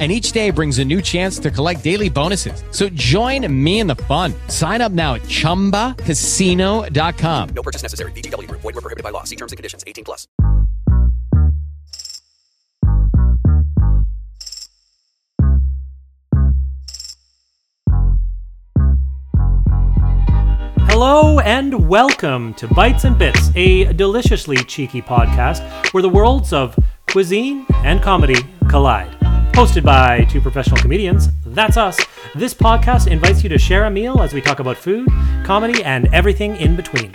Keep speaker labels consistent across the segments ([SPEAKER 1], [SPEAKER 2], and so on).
[SPEAKER 1] and each day brings a new chance to collect daily bonuses. So join me in the fun. Sign up now at ChumbaCasino.com.
[SPEAKER 2] No purchase necessary. VGW. Void were prohibited by law. See terms and conditions. 18 plus.
[SPEAKER 3] Hello and welcome to Bites and Bits, a deliciously cheeky podcast where the worlds of cuisine and comedy collide. Hosted by two professional comedians, that's us. This podcast invites you to share a meal as we talk about food, comedy, and everything in between.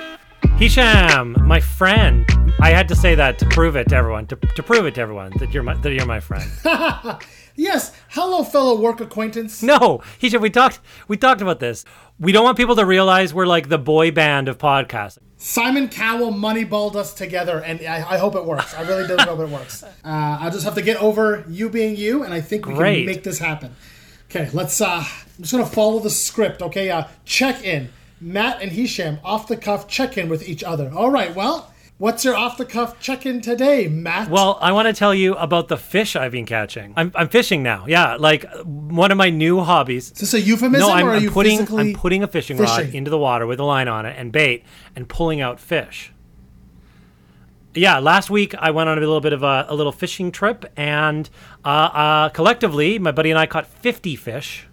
[SPEAKER 3] Hisham, my friend, I had to say that to prove it to everyone, to, to prove it to everyone that you're my that you're my friend.
[SPEAKER 4] Yes, hello, fellow work acquaintance.
[SPEAKER 3] No, Hisham, we talked we talked about this. We don't want people to realize we're like the boy band of podcasting.
[SPEAKER 4] Simon Cowell moneyballed us together, and I, I hope it works. I really do hope it works. Uh, I just have to get over you being you, and I think we
[SPEAKER 3] Great.
[SPEAKER 4] can make this happen. Okay, let's. Uh, I'm just gonna follow the script. Okay, uh, check in. Matt and Hisham off the cuff check in with each other. All right. Well, what's your off the cuff check in today, Matt?
[SPEAKER 3] Well, I want to tell you about the fish I've been catching. I'm, I'm fishing now. Yeah, like one of my new hobbies.
[SPEAKER 4] is this a euphemism,
[SPEAKER 3] No, I'm,
[SPEAKER 4] or are
[SPEAKER 3] I'm
[SPEAKER 4] you
[SPEAKER 3] putting
[SPEAKER 4] physically
[SPEAKER 3] I'm putting a fishing, rod into the water with a line on it and bait and pulling out fish. Yeah, last week I went on a little bit of a, a little fishing trip, and uh, uh, collectively, my buddy and I caught 50 fish,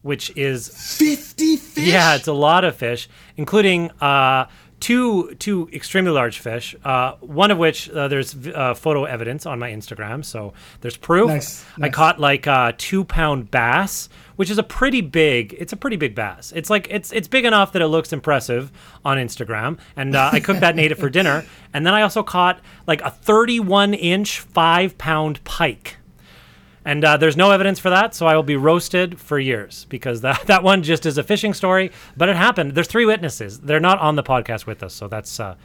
[SPEAKER 3] which is
[SPEAKER 4] fifty fish.
[SPEAKER 3] yeah, it's a lot of fish, including uh, two two extremely large fish. Uh, one of which uh, there's uh, photo evidence on my Instagram, so there's proof.
[SPEAKER 4] Nice,
[SPEAKER 3] I
[SPEAKER 4] nice.
[SPEAKER 3] caught like a two pound bass, which is a pretty big. It's a pretty big bass. It's like it's it's big enough that it looks impressive on Instagram, and uh, I cooked that native for dinner. And then I also caught like a 31 inch five pound pike. And uh, there's no evidence for that, so I will be roasted for years because that, that one just is a fishing story. But it happened. There's three witnesses. They're not on the podcast with us, so that's uh,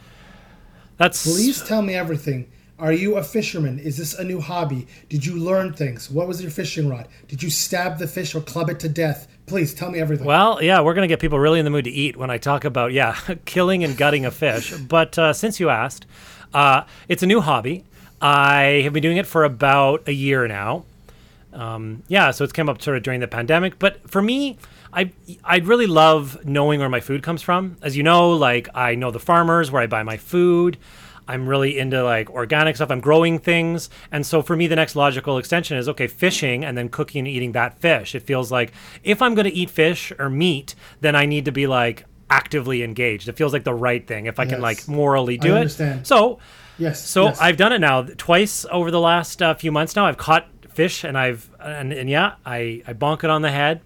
[SPEAKER 3] that's.
[SPEAKER 4] Please tell me everything. Are you a fisherman? Is this a new hobby? Did you learn things? What was your fishing rod? Did you stab the fish or club it to death? Please tell me everything.
[SPEAKER 3] Well, yeah, we're gonna get people really in the mood to eat when I talk about yeah, killing and gutting a fish. But uh, since you asked, uh, it's a new hobby. I have been doing it for about a year now. Um, yeah, so it's come up sort of during the pandemic. But for me, I I really love knowing where my food comes from. As you know, like I know the farmers where I buy my food. I'm really into like organic stuff. I'm growing things, and so for me, the next logical extension is okay, fishing and then cooking and eating that fish. It feels like if I'm going to eat fish or meat, then I need to be like actively engaged. It feels like the right thing if I can like morally do it.
[SPEAKER 4] understand.
[SPEAKER 3] So
[SPEAKER 4] yes.
[SPEAKER 3] so
[SPEAKER 4] yes.
[SPEAKER 3] I've done it now twice over the last uh, few months. Now I've caught fish, and I've and, and yeah, I I bonk it on the head,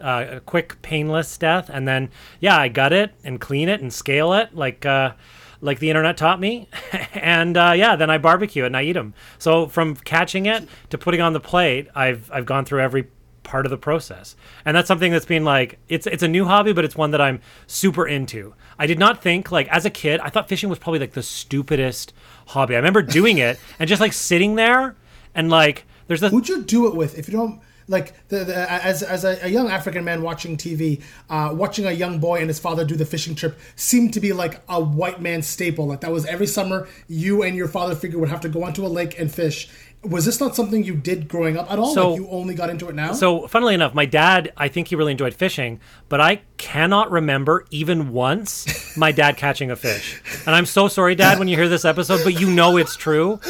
[SPEAKER 3] uh, a quick painless death, and then yeah, I gut it and clean it and scale it like uh, like the internet taught me, and uh, yeah, then I barbecue it and I eat them. So from catching it to putting on the plate, I've I've gone through every part of the process. And that's something that's been like it's it's a new hobby but it's one that i'm super into. I did not think like as a kid i thought fishing was probably like the stupidest hobby. I remember doing it and just like sitting there and like there's the
[SPEAKER 4] Who'd you do it with? If you don't like, the, the, as as a, a young African man watching TV, uh, watching a young boy and his father do the fishing trip seemed to be like a white man staple. Like that was every summer. You and your father figure would have to go onto a lake and fish. Was this not something you did growing up at all?
[SPEAKER 3] So-
[SPEAKER 4] like you only got into it now?
[SPEAKER 3] So, funnily enough, my dad, I think he really enjoyed fishing, but I cannot remember even once my dad catching a fish. And I'm so sorry, Dad, when you hear this episode, but you know it's true.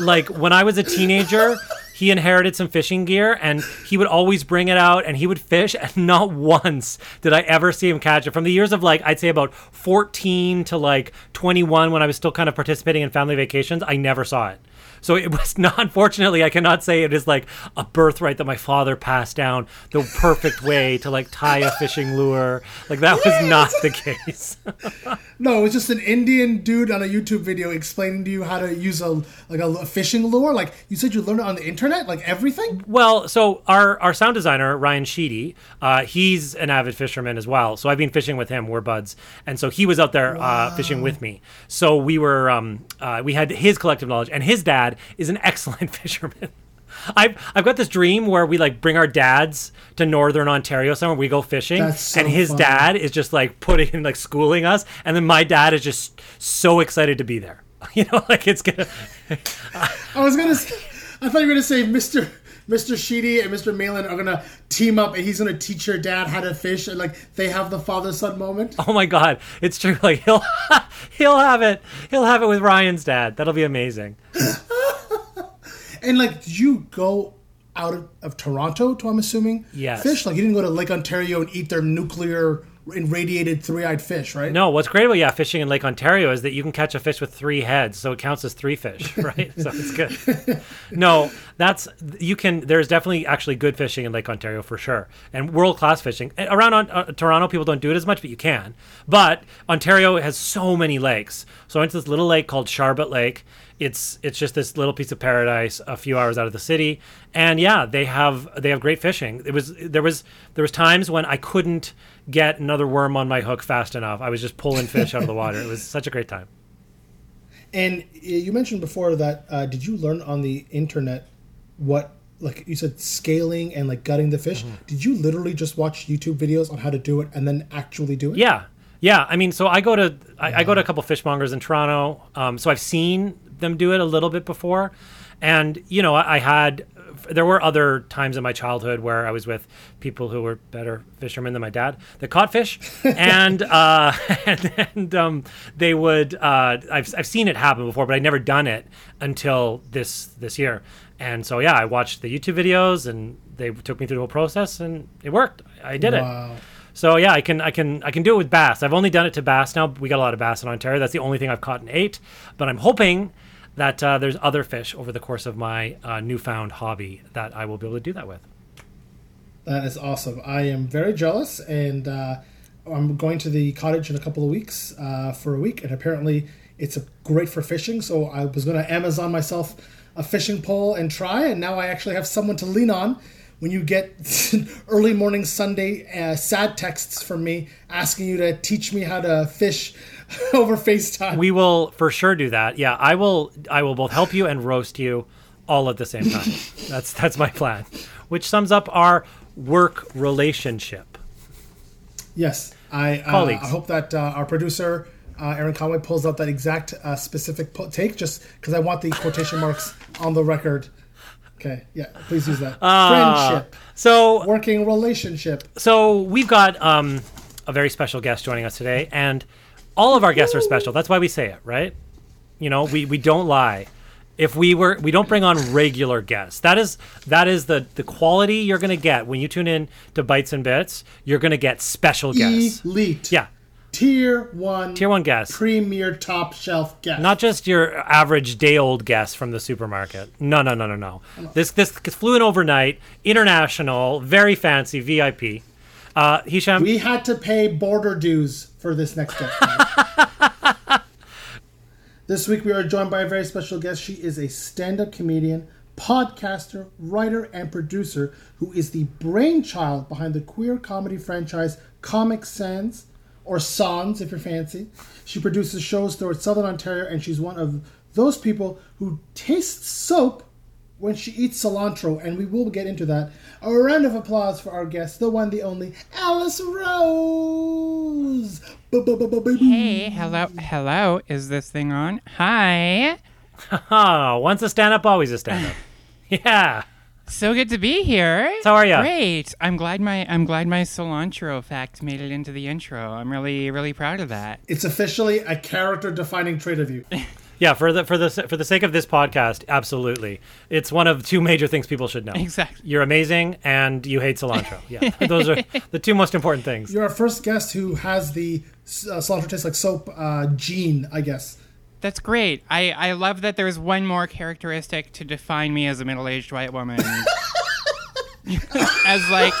[SPEAKER 3] Like, when I was a teenager, he inherited some fishing gear and he would always bring it out and he would fish and not once did I ever see him catch it from the years of like I'd say about 14 to like 21 when I was still kind of participating in family vacations I never saw it so it was not, unfortunately, I cannot say it is like a birthright that my father passed down the perfect way to like tie a fishing lure. Like that was not the case.
[SPEAKER 4] no, it was just an Indian dude on a YouTube video explaining to you how to use a like a, fishing lure. Like you said, you learned it on the internet. Internet, like everything.
[SPEAKER 3] Well, so our our sound designer Ryan Sheedy, uh, he's an avid fisherman as well. So I've been fishing with him. We're buds, and so he was out there uh, fishing with me. So we were um, uh, we had his collective knowledge, and his dad is an excellent fisherman. I've I've got this dream where we like bring our dads to northern Ontario somewhere. We go fishing,
[SPEAKER 4] so
[SPEAKER 3] and his
[SPEAKER 4] fun.
[SPEAKER 3] dad is just like putting in like schooling us, and then my dad is just so excited to be there. You know, like it's gonna.
[SPEAKER 4] I was gonna. Say, I thought you were gonna say Mr. Mr. Sheedy and Mr. Malin are gonna team up, and he's gonna teach your dad how to fish, and like they have the father son moment.
[SPEAKER 3] Oh my god, it's true. Like he'll he'll have it. He'll have it with Ryan's dad. That'll be amazing.
[SPEAKER 4] And like, did you go out of, of Toronto to? I'm assuming.
[SPEAKER 3] Yes.
[SPEAKER 4] Fish like you didn't go to Lake Ontario and eat their nuclear irradiated three-eyed fish, right?
[SPEAKER 3] No, what's great about yeah fishing in Lake Ontario is that you can catch a fish with three heads, so it counts as three fish, right? so it's good. no, that's you can. There's definitely actually good fishing in Lake Ontario for sure, and world class fishing around on, uh, Toronto. People don't do it as much, but you can. But Ontario has so many lakes. So I went to this little lake called Sharbot Lake. It's it's just this little piece of paradise a few hours out of the city, and yeah, they have they have great fishing. It was there was there was times when I couldn't get another worm on my hook fast enough. I was just pulling fish out of the water. It was such a great time.
[SPEAKER 4] And uh, you mentioned before that uh, did you learn on the internet what like you said scaling and like gutting the fish?
[SPEAKER 3] Mm-hmm.
[SPEAKER 4] Did you literally just watch YouTube videos on how to do it and then actually do it?
[SPEAKER 3] Yeah, yeah. I mean, so I go to I, I go to a couple fishmongers in Toronto. Um, so I've seen them do it a little bit before, and you know, I, I had there were other times in my childhood where I was with people who were better fishermen than my dad that caught fish, and uh, and, and um, they would uh, I've I've seen it happen before, but I'd never done it until this this year. And so yeah, I watched the YouTube videos and they took me through the whole process and it worked. I did it. So yeah, I can I can I can do it with bass. I've only done it to bass now. We got a lot of bass in Ontario. That's the only thing I've caught and ate. But I'm hoping that uh, there's other fish over the course of my uh, newfound hobby that I will be able to do that with.
[SPEAKER 4] That is awesome. I am very jealous, and uh, I'm going to the cottage in a couple of weeks uh, for a week, and apparently it's great for fishing. So I was going to Amazon myself a fishing pole and try, and now I actually have someone to lean on. When you get early morning Sunday uh, sad texts from me asking you to teach me how to fish over FaceTime.
[SPEAKER 3] We will for sure do that. Yeah, I will. I will both help you and roast you all at the same time. that's that's my plan, which sums up our work relationship.
[SPEAKER 4] Yes, I, uh, I hope that uh, our producer uh, Aaron Conway pulls out that exact uh, specific take, just because I want the quotation marks on the record. Okay, yeah, please use that. Friendship,
[SPEAKER 3] So
[SPEAKER 4] working relationship.
[SPEAKER 3] So we've got um, a very special guest joining us today, and all of our guests are special. That's why we say it, right? You know, we, we don't lie. If we were, we don't bring on regular guests. That is that is the the quality you're going to get when you tune in to Bites and Bits. You're going to get special guests.
[SPEAKER 4] Elite.
[SPEAKER 3] Yeah,
[SPEAKER 4] Tier one.
[SPEAKER 3] tier one guests,
[SPEAKER 4] Premier top shelf guest.
[SPEAKER 3] not just your average day old guest from the supermarket. No, no, no, no, no. This this flew in overnight, international, very fancy VIP. Uh, Hisham,
[SPEAKER 4] we had to pay border dues for this next guest. this week we are joined by a very special guest. She is a stand-up comedian, podcaster, writer, and producer who is the brainchild behind the queer comedy franchise Comic Sans, or Sans if you're fancy. She produces shows throughout Southern Ontario, and she's one of those people who tastes soap when she eats cilantro, and we will get into that. A round of applause for our guest, the one, the only, Alice Rose.
[SPEAKER 5] Hey, hello, hello. Is this thing on? Hi.
[SPEAKER 3] Oh, once a stand up, always a stand up. yeah.
[SPEAKER 5] So good to be here.
[SPEAKER 3] So how are ya?
[SPEAKER 5] Great. I'm glad my I'm glad my cilantro fact made it into the intro. I'm really really proud of that.
[SPEAKER 4] It's officially a character-defining trait of you.
[SPEAKER 3] Yeah, for the for the for the sake of this podcast, absolutely. It's one of two major things people should know.
[SPEAKER 5] Exactly.
[SPEAKER 3] You're amazing and you hate cilantro. Yeah. Those are the two most important things.
[SPEAKER 4] You're our first guest who has the uh, cilantro tastes like soap uh, gene, I guess.
[SPEAKER 5] That's great. I I love that there's one more characteristic to define me as a middle-aged white woman. as like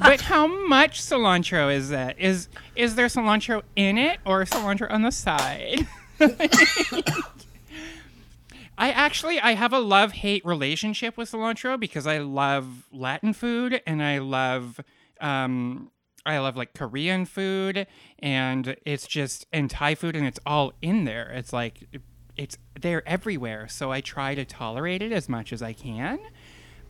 [SPEAKER 5] But how much cilantro is that? Is is there cilantro in it or cilantro on the side? I actually I have a love hate relationship with cilantro because I love Latin food and I love um I love like Korean food and it's just and Thai food and it's all in there. It's like it's there everywhere. So I try to tolerate it as much as I can.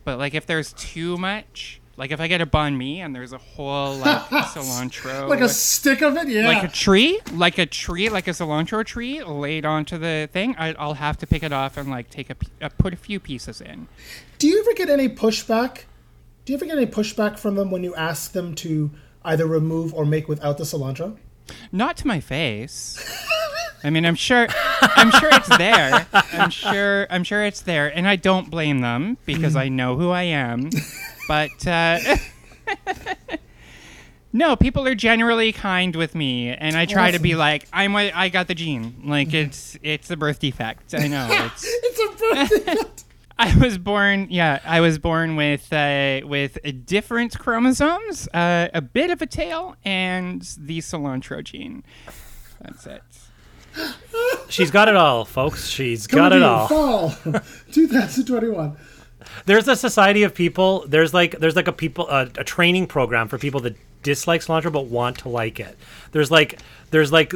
[SPEAKER 5] But like if there's too much, like if I get a banh mi and there's a whole like cilantro
[SPEAKER 4] Like a stick of it, yeah.
[SPEAKER 5] like a tree, like a tree, like a cilantro tree laid onto the thing, I, I'll have to pick it off and like take a uh, put a few pieces in.
[SPEAKER 4] Do you ever get any pushback? Do you ever get any pushback from them when you ask them to either remove or make without the cilantro?
[SPEAKER 5] Not to my face. I mean, I'm sure, I'm sure it's there. I'm sure, I'm sure it's there, and I don't blame them because I know who I am. But uh, no, people are generally kind with me, and I try to be like, I'm, a- I got the gene. Like it's, it's a birth defect. I know it's.
[SPEAKER 4] It's a birth defect.
[SPEAKER 5] I was born, yeah, I was born with uh, with a different chromosomes, uh, a bit of a tail, and the cilantro gene. That's it.
[SPEAKER 3] She's got it all, folks. She's
[SPEAKER 4] Coming
[SPEAKER 3] got it all.
[SPEAKER 4] Fall 2021.
[SPEAKER 3] There's a society of people. There's like there's like a people a, a training program for people that dislike cilantro but want to like it. There's like there's like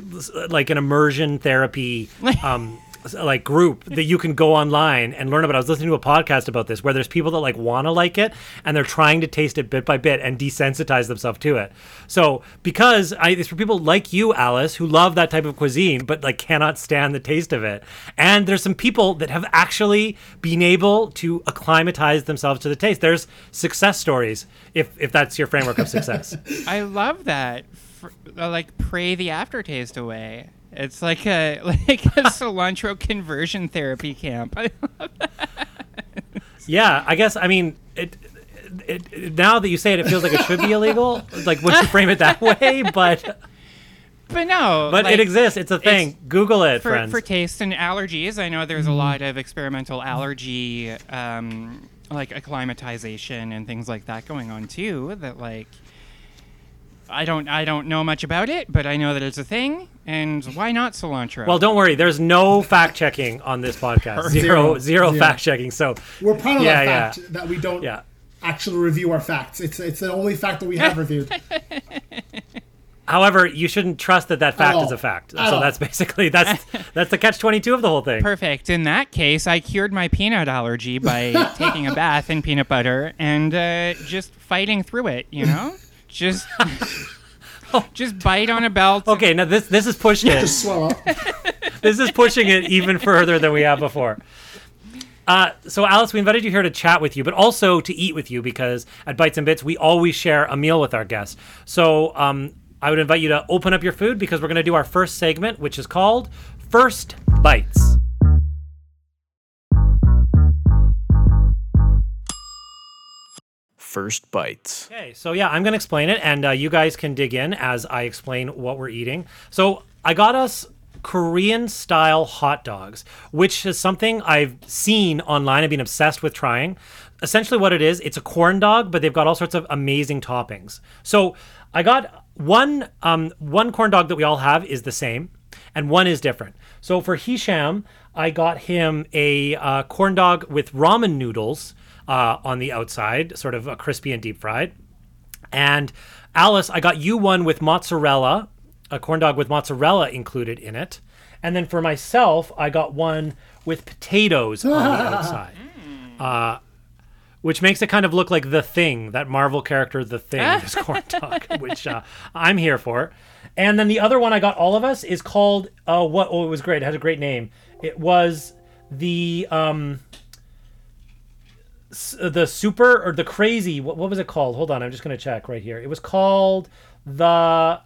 [SPEAKER 3] like an immersion therapy um like group that you can go online and learn about. I was listening to a podcast about this where there's people that like want to like it and they're trying to taste it bit by bit and desensitize themselves to it. So because I it's for people like you, Alice, who love that type of cuisine but like cannot stand the taste of it. And there's some people that have actually been able to acclimatize themselves to the taste. There's success stories if if that's your framework of success.
[SPEAKER 5] I love that. Fr- uh, like pray the aftertaste away. It's like a like a cilantro conversion therapy camp. I love
[SPEAKER 3] Yeah, I guess I mean it, it, it. Now that you say it, it feels like it should be illegal. Like when you frame it that way, but
[SPEAKER 5] but no,
[SPEAKER 3] but
[SPEAKER 5] like,
[SPEAKER 3] it exists. It's a thing.
[SPEAKER 5] it's-
[SPEAKER 3] Google it,
[SPEAKER 5] for,
[SPEAKER 3] friends.
[SPEAKER 5] for taste and allergies. I know there's a
[SPEAKER 3] Mm-hmm.
[SPEAKER 5] lot of experimental allergy, um, like acclimatization and things like that going on too. That like, I don't I don't know much about it, but I know that it's a thing. And why not cilantro?
[SPEAKER 3] well, don't worry. There's no fact checking on this podcast. Zero,
[SPEAKER 4] Zero.
[SPEAKER 3] zero
[SPEAKER 4] Zero.
[SPEAKER 3] fact checking. So
[SPEAKER 4] We're proud of
[SPEAKER 3] Yeah,
[SPEAKER 4] that fact that we don't
[SPEAKER 3] yeah.
[SPEAKER 4] actually review our facts. It's it's the only fact that we have reviewed.
[SPEAKER 3] However, you shouldn't trust that that fact is a fact.
[SPEAKER 4] At
[SPEAKER 3] so
[SPEAKER 4] all.
[SPEAKER 3] that's basically that's that's the catch twenty two of the whole thing.
[SPEAKER 5] Perfect. In that case, I cured my peanut allergy by taking a bath in peanut butter and uh, just fighting through it. You know, just just bite on a belt.
[SPEAKER 3] Okay, now this this is pushing it.
[SPEAKER 4] Just swell up.
[SPEAKER 3] this is pushing it even further than we have before. Uh, so, Alice, we invited you here to chat with you, but also to eat with you because at Bites and Bits, we always share a meal with our guests. So, um, I would invite you to open up your food because we're going to do our first segment, which is called First Bites.
[SPEAKER 2] First bites.
[SPEAKER 3] Okay, so yeah, I'm going to explain it, and uh, you guys can dig in as I explain what we're eating. So I got us Korean style hot dogs, which is something I've seen online. I've been obsessed with trying. Essentially, what it is, it's a corn dog, but they've got all sorts of amazing toppings. So I got one um, one corn dog that we all have is the same, and one is different. So for Hisham, I got him a uh, corn dog with ramen noodles uh, on the outside, sort of uh, crispy and deep fried. And Alice, I got you one with mozzarella, a corn dog with mozzarella included in it. And then for myself, I got one with potatoes on the outside. Uh, which makes it kind of look like the thing, that Marvel character, the thing, this corn dog, which uh, I'm here for. And then the other one I got all of us is called uh, what? Oh, it was great. It has a great name. It was the um, the super or the crazy. What, what was it called? Hold on, I'm just gonna check right here. It was called the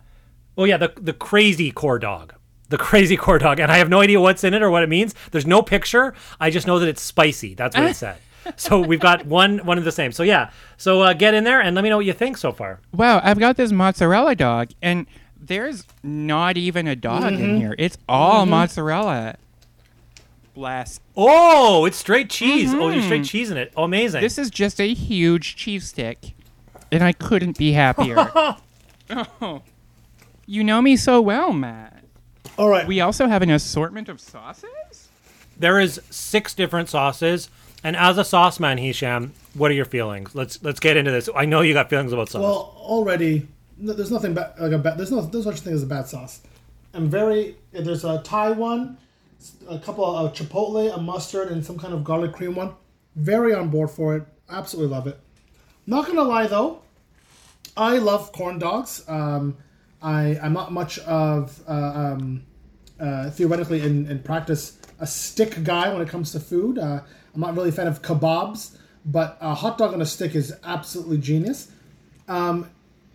[SPEAKER 3] oh yeah the the crazy core dog. The crazy core dog, and I have no idea what's in it or what it means. There's no picture. I just know that it's spicy. That's what it said. So we've got one one of the same. So yeah. So uh, get in there and let me know what you think so far.
[SPEAKER 5] Wow, I've got this mozzarella dog, and there's not even a dog in here. It's all mozzarella. Bless.
[SPEAKER 3] Oh, it's straight cheese. Oh, you're straight mm-hmm. cheese in it. Oh, amazing.
[SPEAKER 5] This is just a huge cheese stick, and I couldn't be happier. oh, you know me so well, Matt.
[SPEAKER 4] All right.
[SPEAKER 5] We also have an assortment of sauces.
[SPEAKER 3] there is six different sauces, and as a sauce man, Hisham, what are your feelings? Let's let's get into this. I know you got feelings about sauce.
[SPEAKER 4] Well, already no, there's nothing ba- like a bad. There's no there's no such thing as a bad sauce. I'm very there's a Thai one, a couple of chipotle, a mustard, and some kind of garlic cream one. Very on board for it. Absolutely love it. Not gonna lie though, I love corn dogs. Um, I I'm not much of uh, um, uh, theoretically in, in practice a stick guy when it comes to food. Uh, I'm not really a fan of kebabs, but a hot dog on a stick is absolutely genius. Um,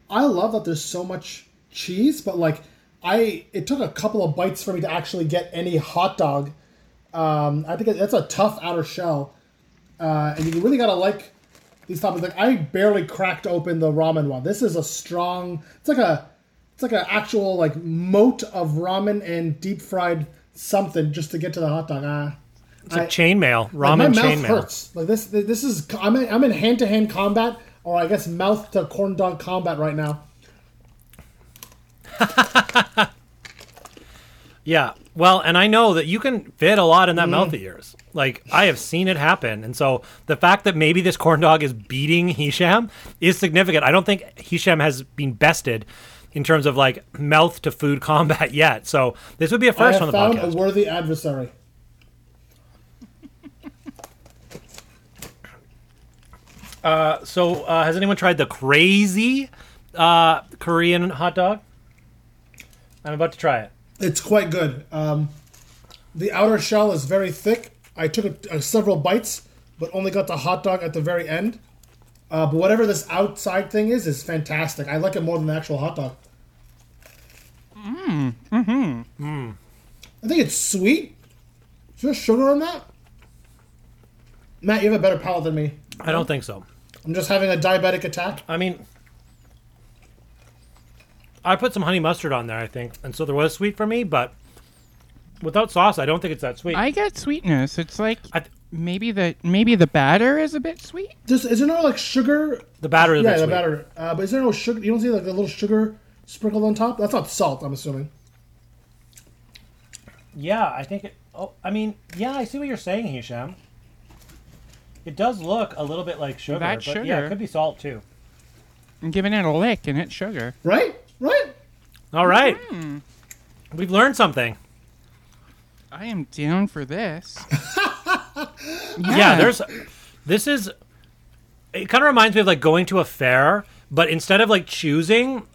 [SPEAKER 4] I love that there's so much cheese, but like I, it took a couple of bites for me to actually get any hot dog. Um, I think that's a tough outer shell, uh, and you really gotta like these toppings. Like I barely cracked open the ramen one. This is a strong. It's like a, it's like an actual like moat of ramen and deep fried something just to get to the hot dog. Ah.
[SPEAKER 3] it's like chainmail,
[SPEAKER 4] Like, my
[SPEAKER 3] ramen
[SPEAKER 4] mouth
[SPEAKER 3] chainmail.
[SPEAKER 4] hurts. Like this, this is I'm in, I'm in hand to hand combat, or I guess mouth to corn dog combat right now.
[SPEAKER 3] Yeah. Well, and I know that you can fit a lot in that mouth of yours. Like I have seen it happen, and so the fact that maybe this corn dog is beating Hisham is significant. I don't think Hisham has been bested in terms of like mouth to food combat yet. So this would be a first on the
[SPEAKER 4] found
[SPEAKER 3] podcast.
[SPEAKER 4] a worthy adversary.
[SPEAKER 3] So, uh, has anyone tried the crazy uh, Korean hot dog? I'm about to try it.
[SPEAKER 4] It's quite good. Um, the outer shell is very thick. I took a, uh, several bites, but only got the hot dog at the very end. Uh, but whatever this outside thing is, is fantastic. I like it more than the actual hot dog. Mm. Mm-hmm. I think it's sweet. Is there sugar on that? Matt, you have a better palate than me.
[SPEAKER 3] I don't think so.
[SPEAKER 4] I'm just having a diabetic attack.
[SPEAKER 3] I mean, I put some honey mustard on there, I think, and so there was sweet for me, but without sauce, I don't think it's that sweet.
[SPEAKER 5] I get sweetness. It's like
[SPEAKER 3] I th-
[SPEAKER 5] maybe the maybe the batter is a bit sweet.
[SPEAKER 4] Just, is there no like sugar?
[SPEAKER 3] the batter is a
[SPEAKER 4] Yeah,
[SPEAKER 3] bit
[SPEAKER 4] the
[SPEAKER 3] sweet.
[SPEAKER 4] batter. Uh, but is there no sugar? You don't see like the little sugar sprinkled on top? That's not salt, I'm assuming.
[SPEAKER 3] Yeah, I think it. Oh, I mean, yeah, I see what you're saying, Hisham. It does look a little bit like sugar,
[SPEAKER 5] That's
[SPEAKER 3] but yeah, it could be salt too.
[SPEAKER 5] I'm giving it a lick and it's sugar.
[SPEAKER 4] Right? Right?
[SPEAKER 3] All right,
[SPEAKER 5] Hmm.
[SPEAKER 3] we've learned something.
[SPEAKER 5] I am down for this.
[SPEAKER 3] Yeah, there's. This is. It kind of reminds me of like going to a fair, but instead of like choosing,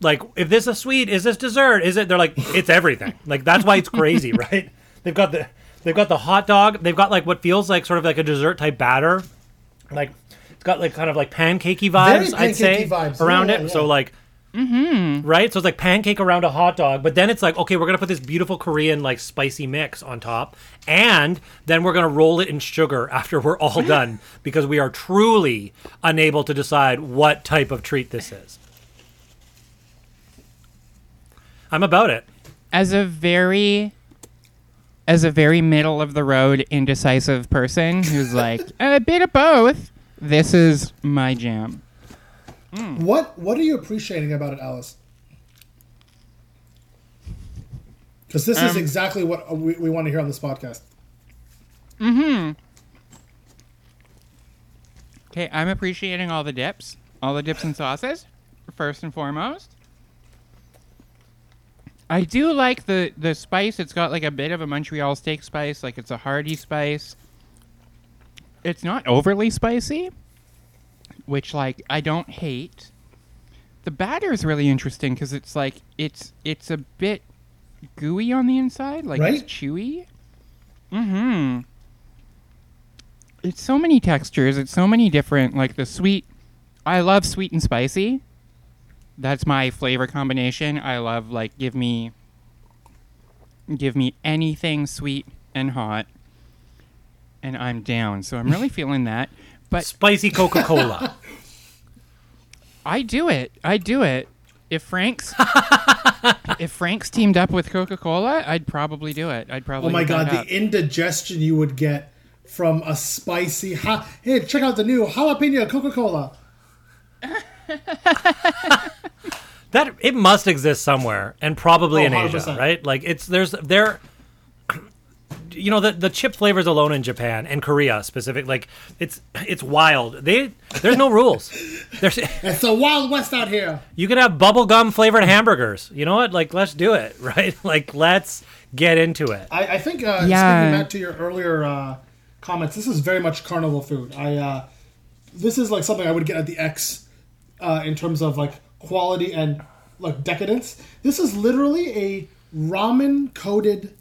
[SPEAKER 3] like if this is a sweet, is this dessert? Is it? They're like it's everything. like that's why it's crazy, right? They've got the they've got the hot dog. They've got like what feels like sort of like a dessert type batter, like it's got like kind of like pancakey vibes. I'd say
[SPEAKER 4] vibes.
[SPEAKER 3] around
[SPEAKER 4] Yeah,
[SPEAKER 3] it.
[SPEAKER 4] yeah,
[SPEAKER 3] So
[SPEAKER 4] yeah.
[SPEAKER 3] Like. Right, so it's like pancake around a hot dog, but then it's like, okay, we're gonna put this beautiful Korean like spicy mix on top, and then we're gonna roll it in sugar after we're all done because we are truly unable to decide what type of treat this is. I'm about it.
[SPEAKER 5] As a very as a very middle of the road indecisive person who's like a bit of both, this is my jam.
[SPEAKER 4] What What are you appreciating about it, Alice? Because this
[SPEAKER 5] Um,
[SPEAKER 4] is exactly what we, we want to hear on this podcast. Hmm.
[SPEAKER 5] Okay, I'm appreciating all the dips, all the dips and sauces, first and foremost. I do like the the spice. It's got like a bit of a Montreal steak spice, like it's a hearty spice. It's not overly spicy, which like I don't hate. The batter is really interesting because it's like it's it's a bit gooey on the inside, like
[SPEAKER 4] Right?
[SPEAKER 5] it's chewy. Mm-hmm it's so many textures. It's so many different. Like the sweet, I love sweet and spicy. That's my flavor combination. I love like give me, give me anything sweet and hot, and I'm down. So I'm really feeling that. But
[SPEAKER 3] Spicy Coca Cola.
[SPEAKER 5] I do it. I do it. If Frank's, if Frank's teamed up with Coca Cola, I'd probably do it. I'd probably.
[SPEAKER 4] Oh my god,
[SPEAKER 5] that
[SPEAKER 4] the indigestion you would get from a spicy. Ha- hey, check out the new jalapeno Coca Cola.
[SPEAKER 3] that it must exist somewhere, and probably
[SPEAKER 4] Oh,
[SPEAKER 3] in Asia,
[SPEAKER 4] 100%.
[SPEAKER 3] right? Like it's there's there. You know the the chip flavors alone in Japan and Korea specific like it's it's wild. They there's no rules. There's
[SPEAKER 4] It's the Wild West out here.
[SPEAKER 3] you could have bubblegum flavored hamburgers. You know what? Like let's do it, right? Like let's get into it.
[SPEAKER 4] I, I think, uh,
[SPEAKER 5] Yeah.
[SPEAKER 4] speaking Matt to your earlier uh, comments, this is very much carnival food. I uh, this is like something I would get at the X uh, in terms of like quality and like decadence. This is literally a ramen coated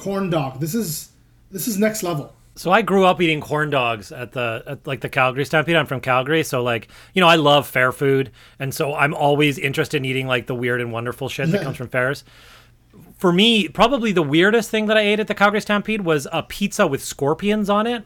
[SPEAKER 4] corn dog. This is this is next level.
[SPEAKER 3] So I grew up eating corn dogs at the at like the Calgary Stampede. I'm from Calgary, so like you know I love fair food, and so I'm always interested in eating like the weird and wonderful shit that comes from fairs. For me, probably the weirdest thing that I ate at the Calgary Stampede was a pizza with scorpions on it,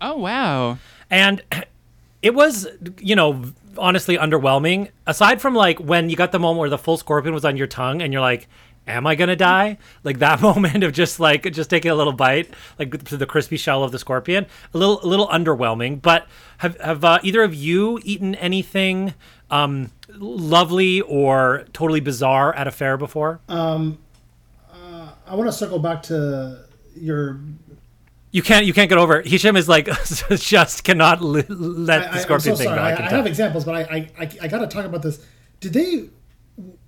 [SPEAKER 5] Oh wow.
[SPEAKER 3] and it was you know honestly underwhelming. Aside from like when you got the moment where the full scorpion was on your tongue, and you're like. Am I gonna die? Like that moment of just like just taking a little bite, like to the crispy shell of the scorpion, a little a little underwhelming. But have have uh, either of you eaten anything um, lovely or totally bizarre at a fair before?
[SPEAKER 4] I want to circle back to your.
[SPEAKER 3] You can't you can't get over it. Hisham is like just cannot let
[SPEAKER 4] I,
[SPEAKER 3] the
[SPEAKER 4] I,
[SPEAKER 3] scorpion
[SPEAKER 4] so
[SPEAKER 3] thing
[SPEAKER 4] sorry.
[SPEAKER 3] go. I
[SPEAKER 4] I, I have examples, but I I, I, I got to talk about this. Did they?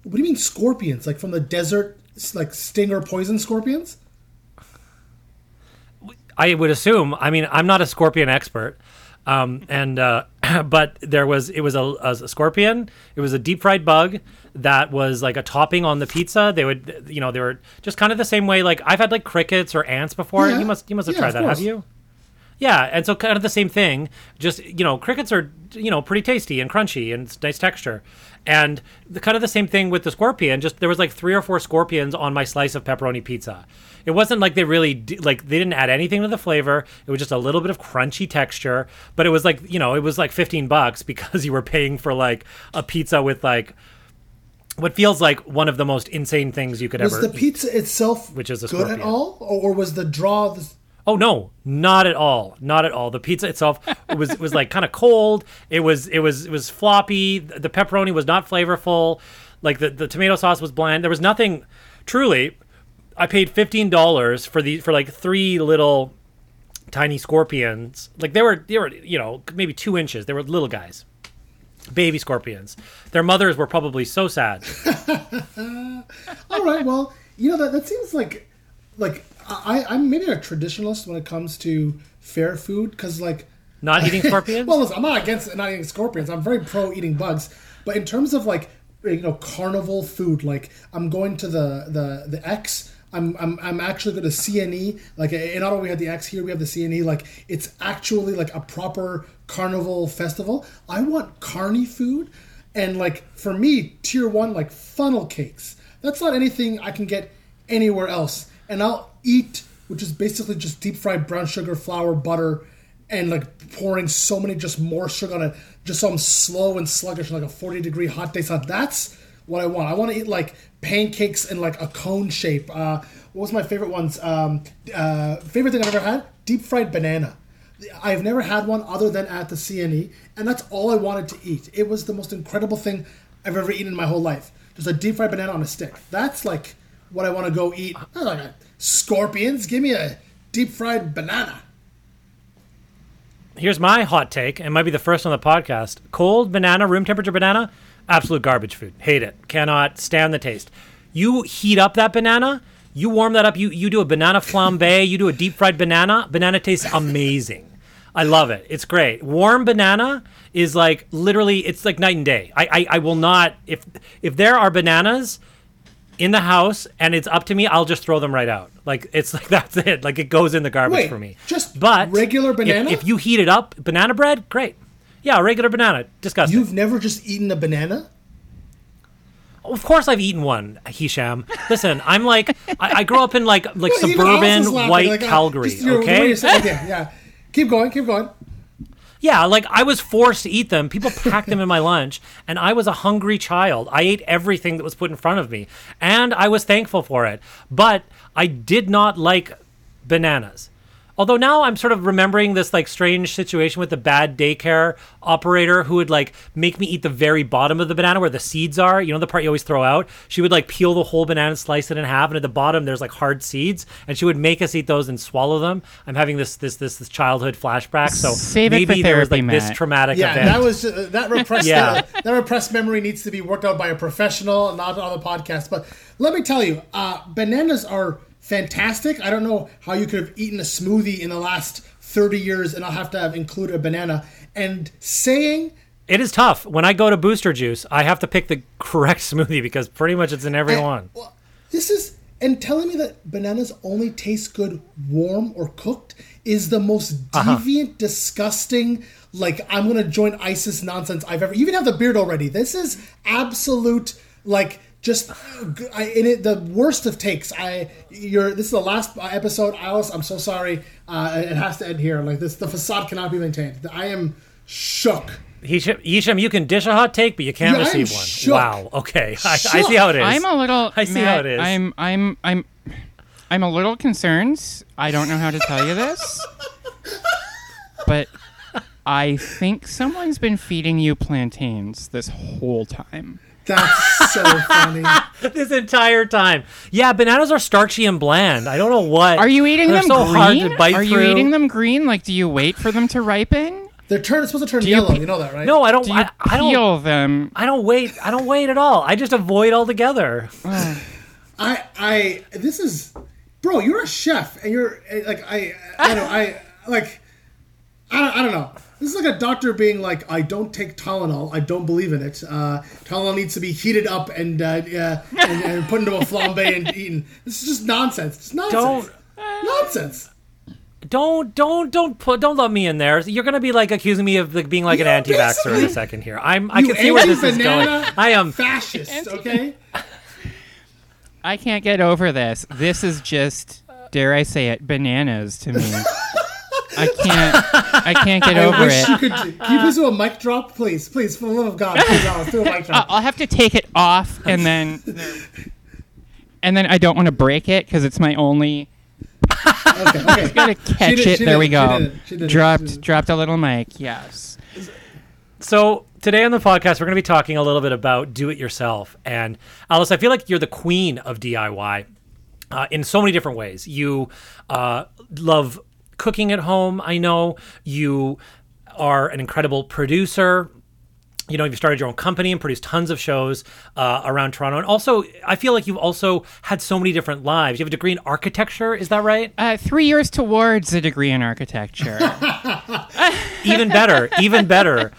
[SPEAKER 4] What do you mean scorpions? Like from the desert, like stinger poison scorpions?
[SPEAKER 3] I would assume. I mean, I'm not a scorpion expert, um, and uh, but there was it was a, a scorpion. It was a deep fried bug that was like a topping on the pizza. They would, you know, they were just kind of the same way. Like I've had like crickets or ants before.
[SPEAKER 4] Yeah.
[SPEAKER 3] You must you must have
[SPEAKER 4] Yeah,
[SPEAKER 3] tried that,
[SPEAKER 4] course.
[SPEAKER 3] have you? Yeah, and so kind of the same thing. Just you know, crickets are you know pretty tasty and crunchy and it's nice texture, and the kind of the same thing with the scorpion. Just there was like three or four scorpions on my slice of pepperoni pizza. It wasn't like they really d- like they didn't add anything to the flavor. It was just a little bit of crunchy texture, but it was like you know it was like fifteen bucks because you were paying for like a pizza with like what feels like one of the most insane things you could
[SPEAKER 4] Was
[SPEAKER 3] ever.
[SPEAKER 4] Was the
[SPEAKER 3] eat.
[SPEAKER 4] pizza itself
[SPEAKER 3] Which is a
[SPEAKER 4] good at
[SPEAKER 3] scorpion.
[SPEAKER 4] all, or, or was the draw? The,
[SPEAKER 3] Oh no, not at all. Not at all. The pizza itself was was like kind of cold. It was it was it was floppy. The pepperoni was not flavorful. Like the, the tomato sauce was bland. There was nothing truly I paid fifteen dollars for the for like three little tiny scorpions. Like they were they were, you know, maybe two inches. They were little guys. Baby scorpions. Their mothers were probably so sad.
[SPEAKER 4] all right, well, you know that that seems like like I I'm maybe a traditionalist when it comes to fair food because like
[SPEAKER 3] Not eating scorpions?
[SPEAKER 4] well, listen, I'm not against not eating scorpions. I'm very pro eating bugs, but in terms of like you know carnival food, like I'm going to the the the X. I'm, I'm, I'm actually going to CNE. Like eh, eh, in Ottawa, we have the X. Here we have the CNE. Like it's actually like a proper carnival festival. I want carny food, and like for me, tier one like funnel cakes. That's not anything I can get anywhere else. And I'll eat, which is basically just deep fried brown sugar, flour, butter, and like pouring so many just more sugar on it, just so I'm slow and sluggish, like a 40 degree hot day. So that's what I want. I want to eat like pancakes in like a cone shape. Uh, what was my favorite ones? Um, uh, favorite thing I've ever had? Deep fried banana. I've never had one other than at the CNE, and that's all I wanted to eat. It was the most incredible thing I've ever eaten in my whole life. Just a deep fried banana on a stick. That's like what I want to go eat. Like scorpions. Give me a deep fried banana.
[SPEAKER 3] Here's my hot take. It might be the first on the podcast. Cold banana, room temperature banana, absolute garbage food. Hate it. Cannot stand the taste. You heat up that banana, you warm that up, you, you do a banana flambe, you do a deep fried banana, banana tastes amazing. I love it. It's great. Warm banana is like literally it's like night and day. I, I, I will not if if there are bananas in the house and it's up to me, I'll just throw them right out. Like it's like that's it. Like it goes in the garbage
[SPEAKER 4] Wait,
[SPEAKER 3] for me.
[SPEAKER 4] just
[SPEAKER 3] but
[SPEAKER 4] regular banana?
[SPEAKER 3] If, you heat it up, banana bread, great. Yeah, regular banana, disgusting.
[SPEAKER 4] You've never just eaten a banana?
[SPEAKER 3] of course, I've eaten one, Hisham. Listen, I'm like I, I grew up in like like
[SPEAKER 4] Well,
[SPEAKER 3] suburban
[SPEAKER 4] laughing,
[SPEAKER 3] white
[SPEAKER 4] like, uh,
[SPEAKER 3] Calgary.
[SPEAKER 4] just your- the way
[SPEAKER 3] okay,
[SPEAKER 4] saying yeah, yeah. Keep going, keep going.
[SPEAKER 3] Yeah, like I was forced to eat them. People packed them in my lunch, and I was a hungry child. I ate everything that was put in front of me, and I was thankful for it. But I did not like bananas. Although now I'm sort of remembering this like strange situation with the bad daycare operator who would like make me eat the very bottom of the banana where the seeds are. You know the part you always throw out. She would like peel the whole banana, slice it in half, and at the bottom there's like hard seeds, and she would make us eat those and swallow them. I'm having this this this, this childhood flashback. So
[SPEAKER 5] Save it for
[SPEAKER 3] maybe there was
[SPEAKER 5] therapy,
[SPEAKER 3] like this traumatic
[SPEAKER 4] Yeah,
[SPEAKER 3] event.
[SPEAKER 4] that was uh, that repressed
[SPEAKER 3] Yeah.
[SPEAKER 4] that repressed memory needs to be worked out by a professional, not on the podcast. But let me tell you, uh, bananas are fantastic. I don't know how you could have eaten a smoothie in the last thirty years and I'll have to have included a banana. And saying
[SPEAKER 3] It is tough. When I go to Booster Juice, I have to pick the correct smoothie because pretty much it's in every one.
[SPEAKER 4] Well, this is and telling me that bananas only taste good warm or cooked is the most uh-huh. deviant, disgusting. Like I'm gonna join ISIS nonsense I've ever. You even have the beard already. This is absolute like just I, in it the worst of takes. I you're this is the last episode. Alice, I'm so sorry. Uh, it has to end here. Like this, the facade cannot be maintained. I am shook.
[SPEAKER 3] Hisham, Hisham, you can dish a hot take, but you can't
[SPEAKER 4] Yeah,
[SPEAKER 3] receive one.
[SPEAKER 4] shook.
[SPEAKER 3] Wow. Okay. I, I see how it is.
[SPEAKER 5] I'm a little.
[SPEAKER 3] I see
[SPEAKER 5] Matt,
[SPEAKER 3] how it is.
[SPEAKER 5] I'm. I'm. I'm. I'm a little concerned. I don't know how to tell you this, but I think someone's been feeding you plantains this whole time.
[SPEAKER 4] That's so funny.
[SPEAKER 3] this entire time. Yeah, bananas are starchy and bland. I don't know what.
[SPEAKER 5] Are you eating
[SPEAKER 3] They're
[SPEAKER 5] them
[SPEAKER 3] so
[SPEAKER 5] green?
[SPEAKER 3] hard to bite
[SPEAKER 5] Are you
[SPEAKER 3] through.
[SPEAKER 5] eating them green? Like, do you wait for them to ripen?
[SPEAKER 4] They're turn, supposed to turn
[SPEAKER 5] you
[SPEAKER 4] yellow.
[SPEAKER 5] pe-
[SPEAKER 4] you know that, right?
[SPEAKER 3] No, I don't.
[SPEAKER 5] Do you
[SPEAKER 3] I, I don't.
[SPEAKER 5] peel them?
[SPEAKER 3] I don't wait. I don't wait at all. I just avoid altogether.
[SPEAKER 4] I I this is bro, you're a chef and you're eh, like I I don't I like I don't, I don't know. This is like a doctor being like, I don't take Tylenol. I don't believe in it. Uh, Tylenol needs to be heated up and uh, yeah, and, and put into a flambe and eaten. This is just nonsense. It's nonsense. Nonsense.
[SPEAKER 3] Don't don't don't put don't let me in there. You're gonna be like accusing me of like being like an
[SPEAKER 4] You're
[SPEAKER 3] anti-vaxxer in a second here. I'm I can see where this is going. I am
[SPEAKER 4] fascist. Okay.
[SPEAKER 5] I can't get over this. This is just, dare I say it, bananas to me. I can't. I can't get
[SPEAKER 4] I
[SPEAKER 5] over
[SPEAKER 4] wish
[SPEAKER 5] it.
[SPEAKER 4] you could. Can you please do a mic drop, please, please, for the love of God, please, Alice, do a mic drop.
[SPEAKER 5] I'll have to take it off and then, and then I don't want to break it because it's my only.
[SPEAKER 4] Okay, okay.
[SPEAKER 5] Gotta catch
[SPEAKER 4] did-
[SPEAKER 5] it. there
[SPEAKER 4] did
[SPEAKER 5] we
[SPEAKER 4] it, she
[SPEAKER 5] go.
[SPEAKER 4] did she did she
[SPEAKER 5] dropped. Dropped a little mic. Yes.
[SPEAKER 3] So today on the podcast, we're going to be talking a little bit about do it yourself. And Alice, I feel like you're the queen of DIY uh, in so many different ways. You uh, love cooking at home. I know you are an incredible producer. You know, you've started your own company and produced tons of shows uh, around Toronto. And also, I feel like you've also had so many different lives. You have a degree in architecture, is that right?
[SPEAKER 5] Uh, three years towards a degree in architecture.
[SPEAKER 3] Even better, even better.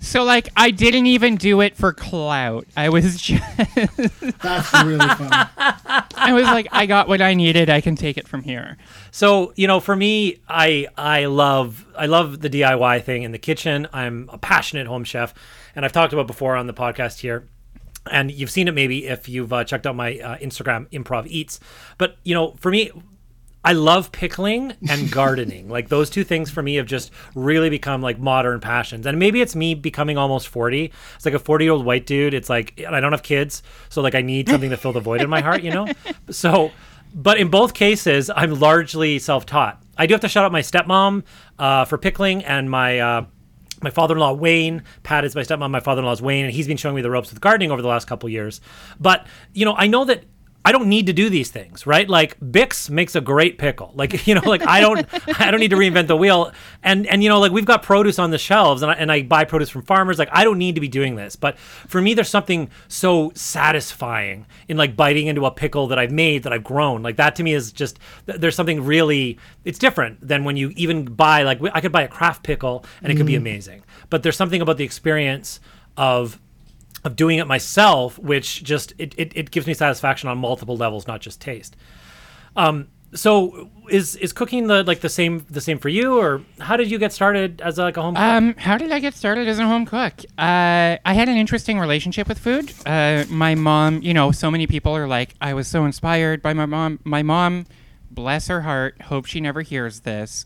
[SPEAKER 5] So, like, I didn't even do it for clout. I was just.
[SPEAKER 4] That's really funny.
[SPEAKER 5] I was like, I got what I needed. I can take it from here.
[SPEAKER 3] So you know, for me, I I love I love the DIY thing in the kitchen. I'm a passionate home chef, and I've talked about before on the podcast here. And you've seen it maybe if you've uh, checked out my uh, Instagram, Improv Eats. But you know, for me, I love pickling and gardening. like those two things for me have just really become like modern passions. And maybe it's me becoming almost 40. It's like a 40 year old white dude. It's like, I don't have kids. So like I need something to fill the void in my heart, you know? So, but in both cases, I'm largely self taught. I do have to shout out my stepmom uh, for pickling and my, uh, my father-in-law Wayne, Pat is my stepmom. My father-in-law is Wayne, and he's been showing me the ropes with gardening over the last couple years. But you know, I know that I don't need to do these things, right? Like Bick's makes a great pickle. Like you know, like I don't, I don't need to reinvent the wheel. And and you know, like we've got produce on the shelves, and I, and I buy produce from farmers. Like I don't need to be doing this. But for me, there's something so satisfying in like biting into a pickle that I've made that I've grown. Like that to me is just there's something really it's different than when you even buy like I could buy a craft pickle and it could be mm. amazing. But there's something about the experience of of doing it myself, which just it, it, it gives me satisfaction on multiple levels, not just taste. Um, so is is cooking the like the same the same for you, or how did you get started as like a home cook?
[SPEAKER 5] Um, how did I get started as a home cook? Uh, I had an interesting relationship with food. Uh, my mom, you know, so many people are like, I was so inspired by my mom. My mom, bless her heart, hope she never hears this.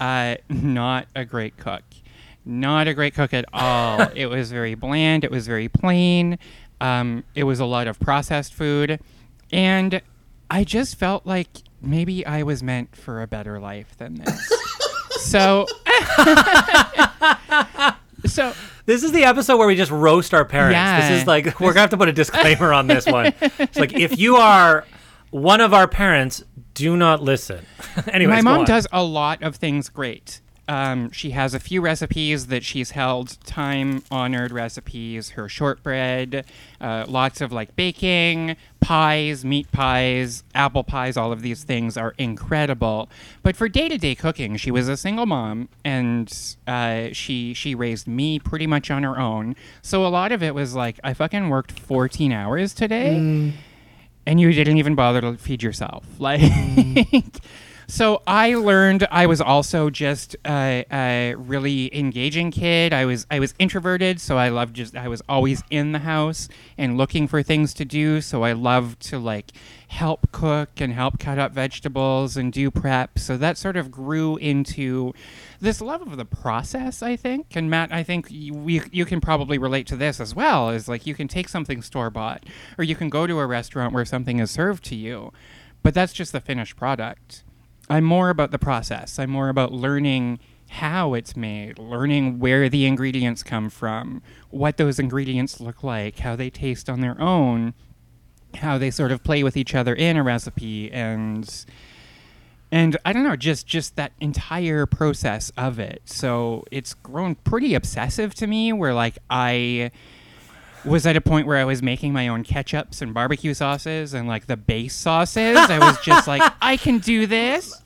[SPEAKER 5] Uh, not a great cook. Not a great cook at all. it was very bland. It was very plain. Um, it was a lot of processed food, and I just felt like maybe I was meant for a better life than this. so, so
[SPEAKER 3] This is the episode where we just roast our parents.
[SPEAKER 5] Yeah.
[SPEAKER 3] This is like we're gonna have to put a disclaimer on this one. It's like if you are one of our parents, do not listen. Anyways,
[SPEAKER 5] my mom does a lot of things great. Um, she has a few recipes that she's held time honored recipes. Her shortbread, uh, lots of like baking, pies, meat pies, apple pies. All of these things are incredible. But for day to day cooking, she was a single mom, and uh, she she raised me pretty much on her own. So a lot of it was like I fucking worked 14 hours today and you didn't even bother to feed yourself. Like, so I learned I was also just a, a really engaging kid. I was I was introverted, so I loved just I was always in the house and looking for things to do. So I loved to like help cook and help cut up vegetables and do prep. So that sort of grew into this love of the process, I think. And Matt, I think you, we, you can probably relate to this as well. Is like you can take something store bought, or you can go to a restaurant where something is served to you, but that's just the finished product. I'm more about the process. I'm more about learning how it's made, learning where the ingredients come from, what those ingredients look like, how they taste on their own, how they sort of play with each other in a recipe and and I don't know, just just that entire process of it. So it's grown pretty obsessive to me where like I was at a point where I was making my own ketchups and barbecue sauces and like the base sauces. I was just like, I can do this.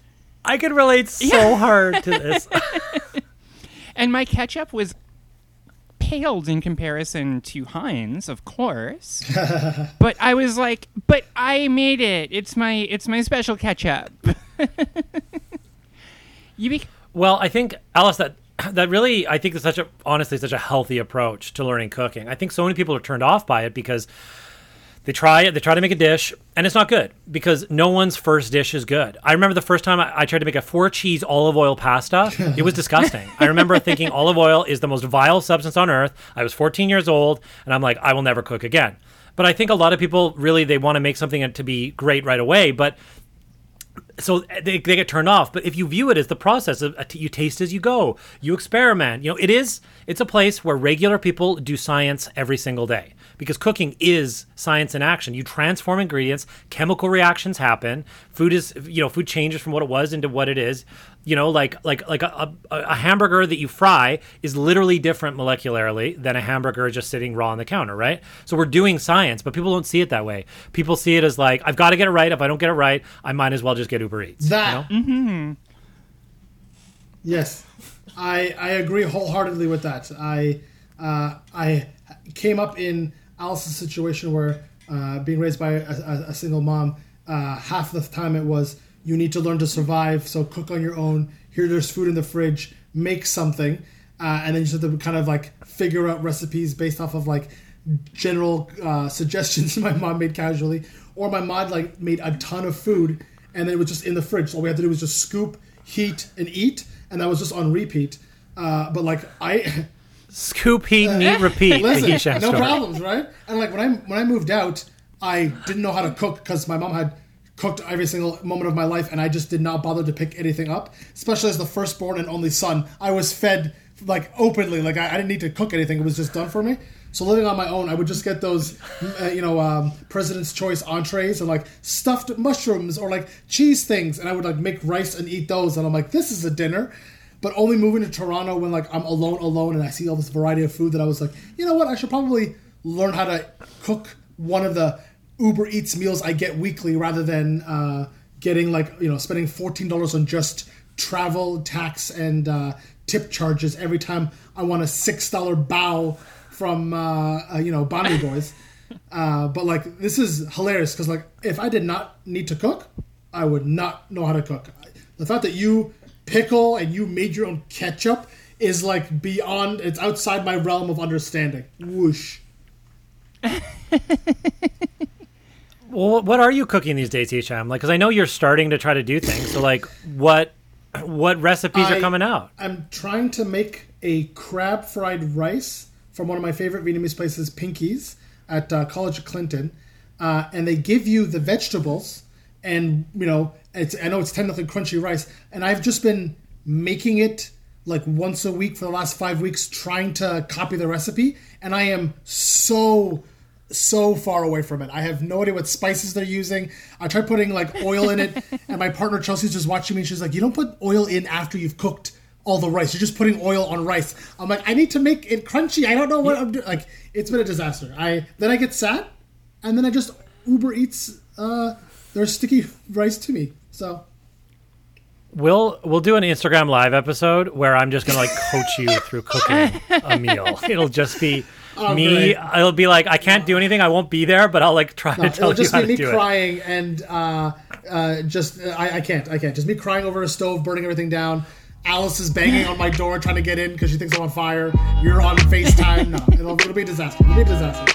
[SPEAKER 3] I can relate so hard to this.
[SPEAKER 5] And my ketchup was paled in comparison to Heinz, of course. but I was like, but I made it. It's my it's my special ketchup. you be-
[SPEAKER 3] Well, I think Alice that that really I think is such a honestly such a healthy approach to learning cooking. I think so many people are turned off by it because they try it, they try to make a dish, and it's not good because no one's first dish is good. I remember the first time I, I tried to make a four cheese olive oil pasta. It was disgusting. I remember thinking olive oil is the most vile substance on earth. I was 14 years old, and I'm like, I will never cook again. But I think a lot of people really they want to make something to be great right away, but so they, they get turned off. But if you view it as the process of uh, you taste as you go you experiment. You know it is it's a place where regular people do science every single day because cooking is science in action you transform ingredients chemical reactions happen food is you know food changes from what it was into what it is you know like like like a, a, a hamburger that you fry is literally different molecularly than a hamburger just sitting raw on the counter right so we're doing science but people don't see it that way people see it as like i've got to get it right if i don't get it right i might as well just get uber eats
[SPEAKER 4] That.
[SPEAKER 3] you know?
[SPEAKER 4] Yes, I I agree wholeheartedly with that. I uh, I came up in Alice's situation where uh, being raised by a, a, single mom, uh, half the time it was you need to learn to survive, so cook on your own. Here, there's food in the fridge. Make something, uh, and then you have to kind of like figure out recipes based off of like general uh, suggestions my mom made casually, or my mom like made a ton of food and then it was just in the fridge. So all we had to do was just scoop, heat, and eat, and that was just on repeat. Uh, but like I,
[SPEAKER 3] scoop heat eat repeat the
[SPEAKER 4] listen,
[SPEAKER 3] Hisham
[SPEAKER 4] no
[SPEAKER 3] story.
[SPEAKER 4] problems, right? And like when I when I moved out, I didn't know how to cook because my mom had cooked every single moment of my life, and I just did not bother to pick anything up. Especially as the firstborn and only son, I was fed like openly, like I, I didn't need to cook anything; it was just done for me. So living on my own, I would just get those, uh, you know, um, President's Choice entrees and like stuffed mushrooms or like cheese things, and I would like make rice and eat those. And I'm like, this is a dinner. But only moving to Toronto when like I'm alone, alone, and I see all this variety of food that I was like, you know what, I should probably learn how to cook one of the Uber Eats meals I get weekly rather than uh, getting like you know spending fourteen dollars on just travel tax and uh, tip charges every time I want a six dollar bow from uh, uh, you know Banh Mi Boys. Uh, but like this is hilarious because like if I did not need to cook, I would not know how to cook. The fact that you pickle and you made your own ketchup is like beyond. It's outside my realm of understanding. Whoosh.
[SPEAKER 3] Well, what are you cooking these days, Hisham? Like, because I know you're starting to try to do things. So, like, what what recipes are coming out?
[SPEAKER 4] I'm trying to make a crab fried rice from one of my favorite Vietnamese places, Pinkies, at uh, College of Clinton. Uh, and they give you the vegetables and you know, it's I know it's technically crunchy rice, and I've just been making it like once a week for the last five weeks, trying to copy the recipe, and I am so so far away from it. I have no idea what spices they're using. I tried putting like oil in it, and my partner Chelsea's just watching me. And she's like, "You don't put oil in after you've cooked all the rice. You're just putting oil on rice." I'm like, "I need to make it crunchy. I don't know what I'm doing." Like, it's been a disaster. I then I get sad, and then I just Uber Eats uh, their sticky rice to me. So
[SPEAKER 3] We'll we'll do an Instagram live episode where I'm just gonna like coach you through cooking a meal. It'll just be
[SPEAKER 4] Oh,
[SPEAKER 3] me.
[SPEAKER 4] great.
[SPEAKER 3] I'll be like, I can't do anything. I won't be there, but I'll like try to tell
[SPEAKER 4] it'll
[SPEAKER 3] you
[SPEAKER 4] just
[SPEAKER 3] how
[SPEAKER 4] be
[SPEAKER 3] to
[SPEAKER 4] me
[SPEAKER 3] do it.
[SPEAKER 4] crying and uh, uh, just I, I can't I can't just me crying over a stove burning everything down. Alice is banging on my door trying to get in because she thinks I'm on fire. You're on Facetime. No, it'll, it'll be a disaster. It'll be a disaster.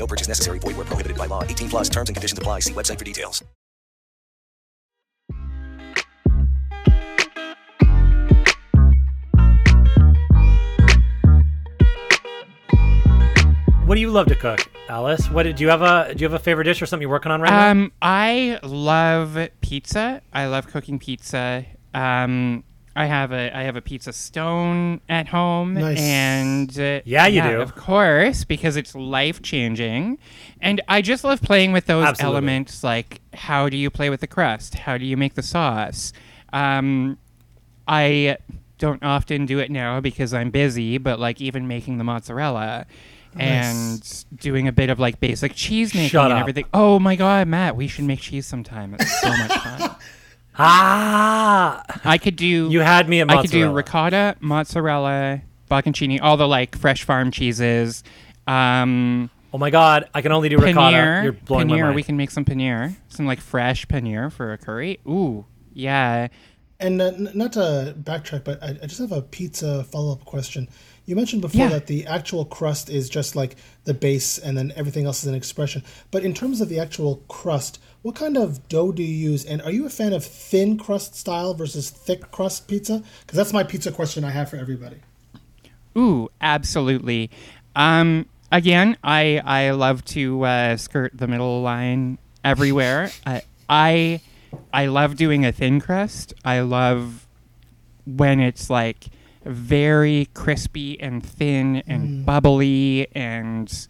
[SPEAKER 2] No purchase necessary. Void where prohibited by law. 18 plus terms and conditions apply. See website for details.
[SPEAKER 3] What do you love to cook, Alice? What do you have a do you have a favorite dish or something you're working on right now?
[SPEAKER 5] Um, I love pizza. I love cooking pizza. Um, I have a I have a pizza stone at home,
[SPEAKER 4] Nice.
[SPEAKER 5] and uh,
[SPEAKER 3] Yeah, you do.
[SPEAKER 5] of course, because it's life changing. And I just love playing with those
[SPEAKER 3] Absolutely.
[SPEAKER 5] elements, like how do you play with the crust? How do you make the sauce? Um, I don't often do it now because I'm busy, but like even making the mozzarella and doing a bit of like basic cheese making
[SPEAKER 3] Shut
[SPEAKER 5] and
[SPEAKER 3] up.
[SPEAKER 5] everything. Oh my god, Matt, we should make cheese sometime. It's so much fun.
[SPEAKER 3] ah,
[SPEAKER 5] I could do
[SPEAKER 3] you had me at mozzarella.
[SPEAKER 5] I could do ricotta, mozzarella, bocconcini, all the like fresh farm cheeses. Um,
[SPEAKER 3] oh my god, I can only do ricotta.
[SPEAKER 5] paneer,
[SPEAKER 3] You're blowing my
[SPEAKER 5] paneer.
[SPEAKER 3] mind.
[SPEAKER 5] We can make some paneer, some like fresh paneer for a curry. Ooh, yeah.
[SPEAKER 4] And uh, n- not to backtrack, but I, I just have a pizza follow up question. You mentioned before
[SPEAKER 5] Yeah.
[SPEAKER 4] that the actual crust is just like the base and then everything else is an expression. But in terms of the actual crust, what kind of dough do you use? And are you a fan of thin crust style versus thick crust pizza? Because that's my pizza question I have for everybody.
[SPEAKER 5] Ooh, absolutely. Um, again, I I love to uh, skirt the middle line everywhere. I I I love doing a thin crust. I love when it's like very crispy and thin and bubbly and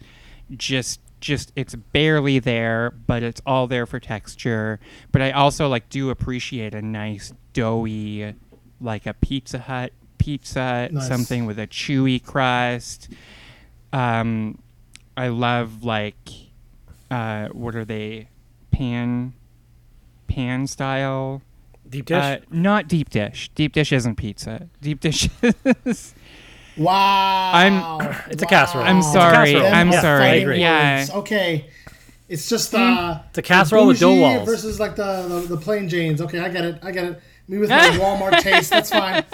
[SPEAKER 5] just just it's barely there but it's all there for texture but i also like do appreciate a nice doughy like a pizza hut pizza
[SPEAKER 4] Nice.
[SPEAKER 5] something with a chewy crust um i love like uh what are they pan pan style
[SPEAKER 3] Deep dish.
[SPEAKER 5] uh, not deep dish. Deep dish isn't pizza. Deep dish is.
[SPEAKER 4] Wow.
[SPEAKER 5] I'm-
[SPEAKER 3] It's a casserole.
[SPEAKER 5] I'm
[SPEAKER 3] It's a
[SPEAKER 5] sorry.
[SPEAKER 3] casserole.
[SPEAKER 5] I'm
[SPEAKER 3] Yeah,
[SPEAKER 5] sorry.
[SPEAKER 3] agree.
[SPEAKER 5] Yeah.
[SPEAKER 4] Words. Okay. It's just uh,
[SPEAKER 3] It's a casserole with dough
[SPEAKER 4] bougie
[SPEAKER 3] walls.
[SPEAKER 4] versus like the, the the plain Janes. Okay, I get it. I get it. Me with my Walmart taste. That's fine.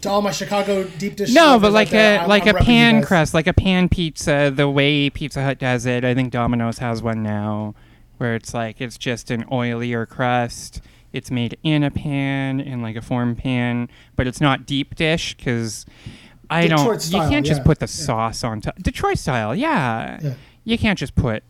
[SPEAKER 4] To all my Chicago deep dish.
[SPEAKER 5] No, but
[SPEAKER 4] out
[SPEAKER 5] like
[SPEAKER 4] there,
[SPEAKER 5] a
[SPEAKER 4] I'm-
[SPEAKER 5] like
[SPEAKER 4] I'm
[SPEAKER 5] a
[SPEAKER 4] repping
[SPEAKER 5] pan crust, like a pan pizza, the way Pizza Hut does it. I think Domino's has one now, where it's like it's just an oilier crust. It's made in a pan, in like a form pan, but it's not deep dish because I
[SPEAKER 4] Detroit
[SPEAKER 5] don't.
[SPEAKER 4] style,
[SPEAKER 5] you can't just
[SPEAKER 4] yeah,
[SPEAKER 5] put the
[SPEAKER 4] yeah.
[SPEAKER 5] sauce on top. Detroit style, yeah.
[SPEAKER 4] Yeah.
[SPEAKER 5] You can't just put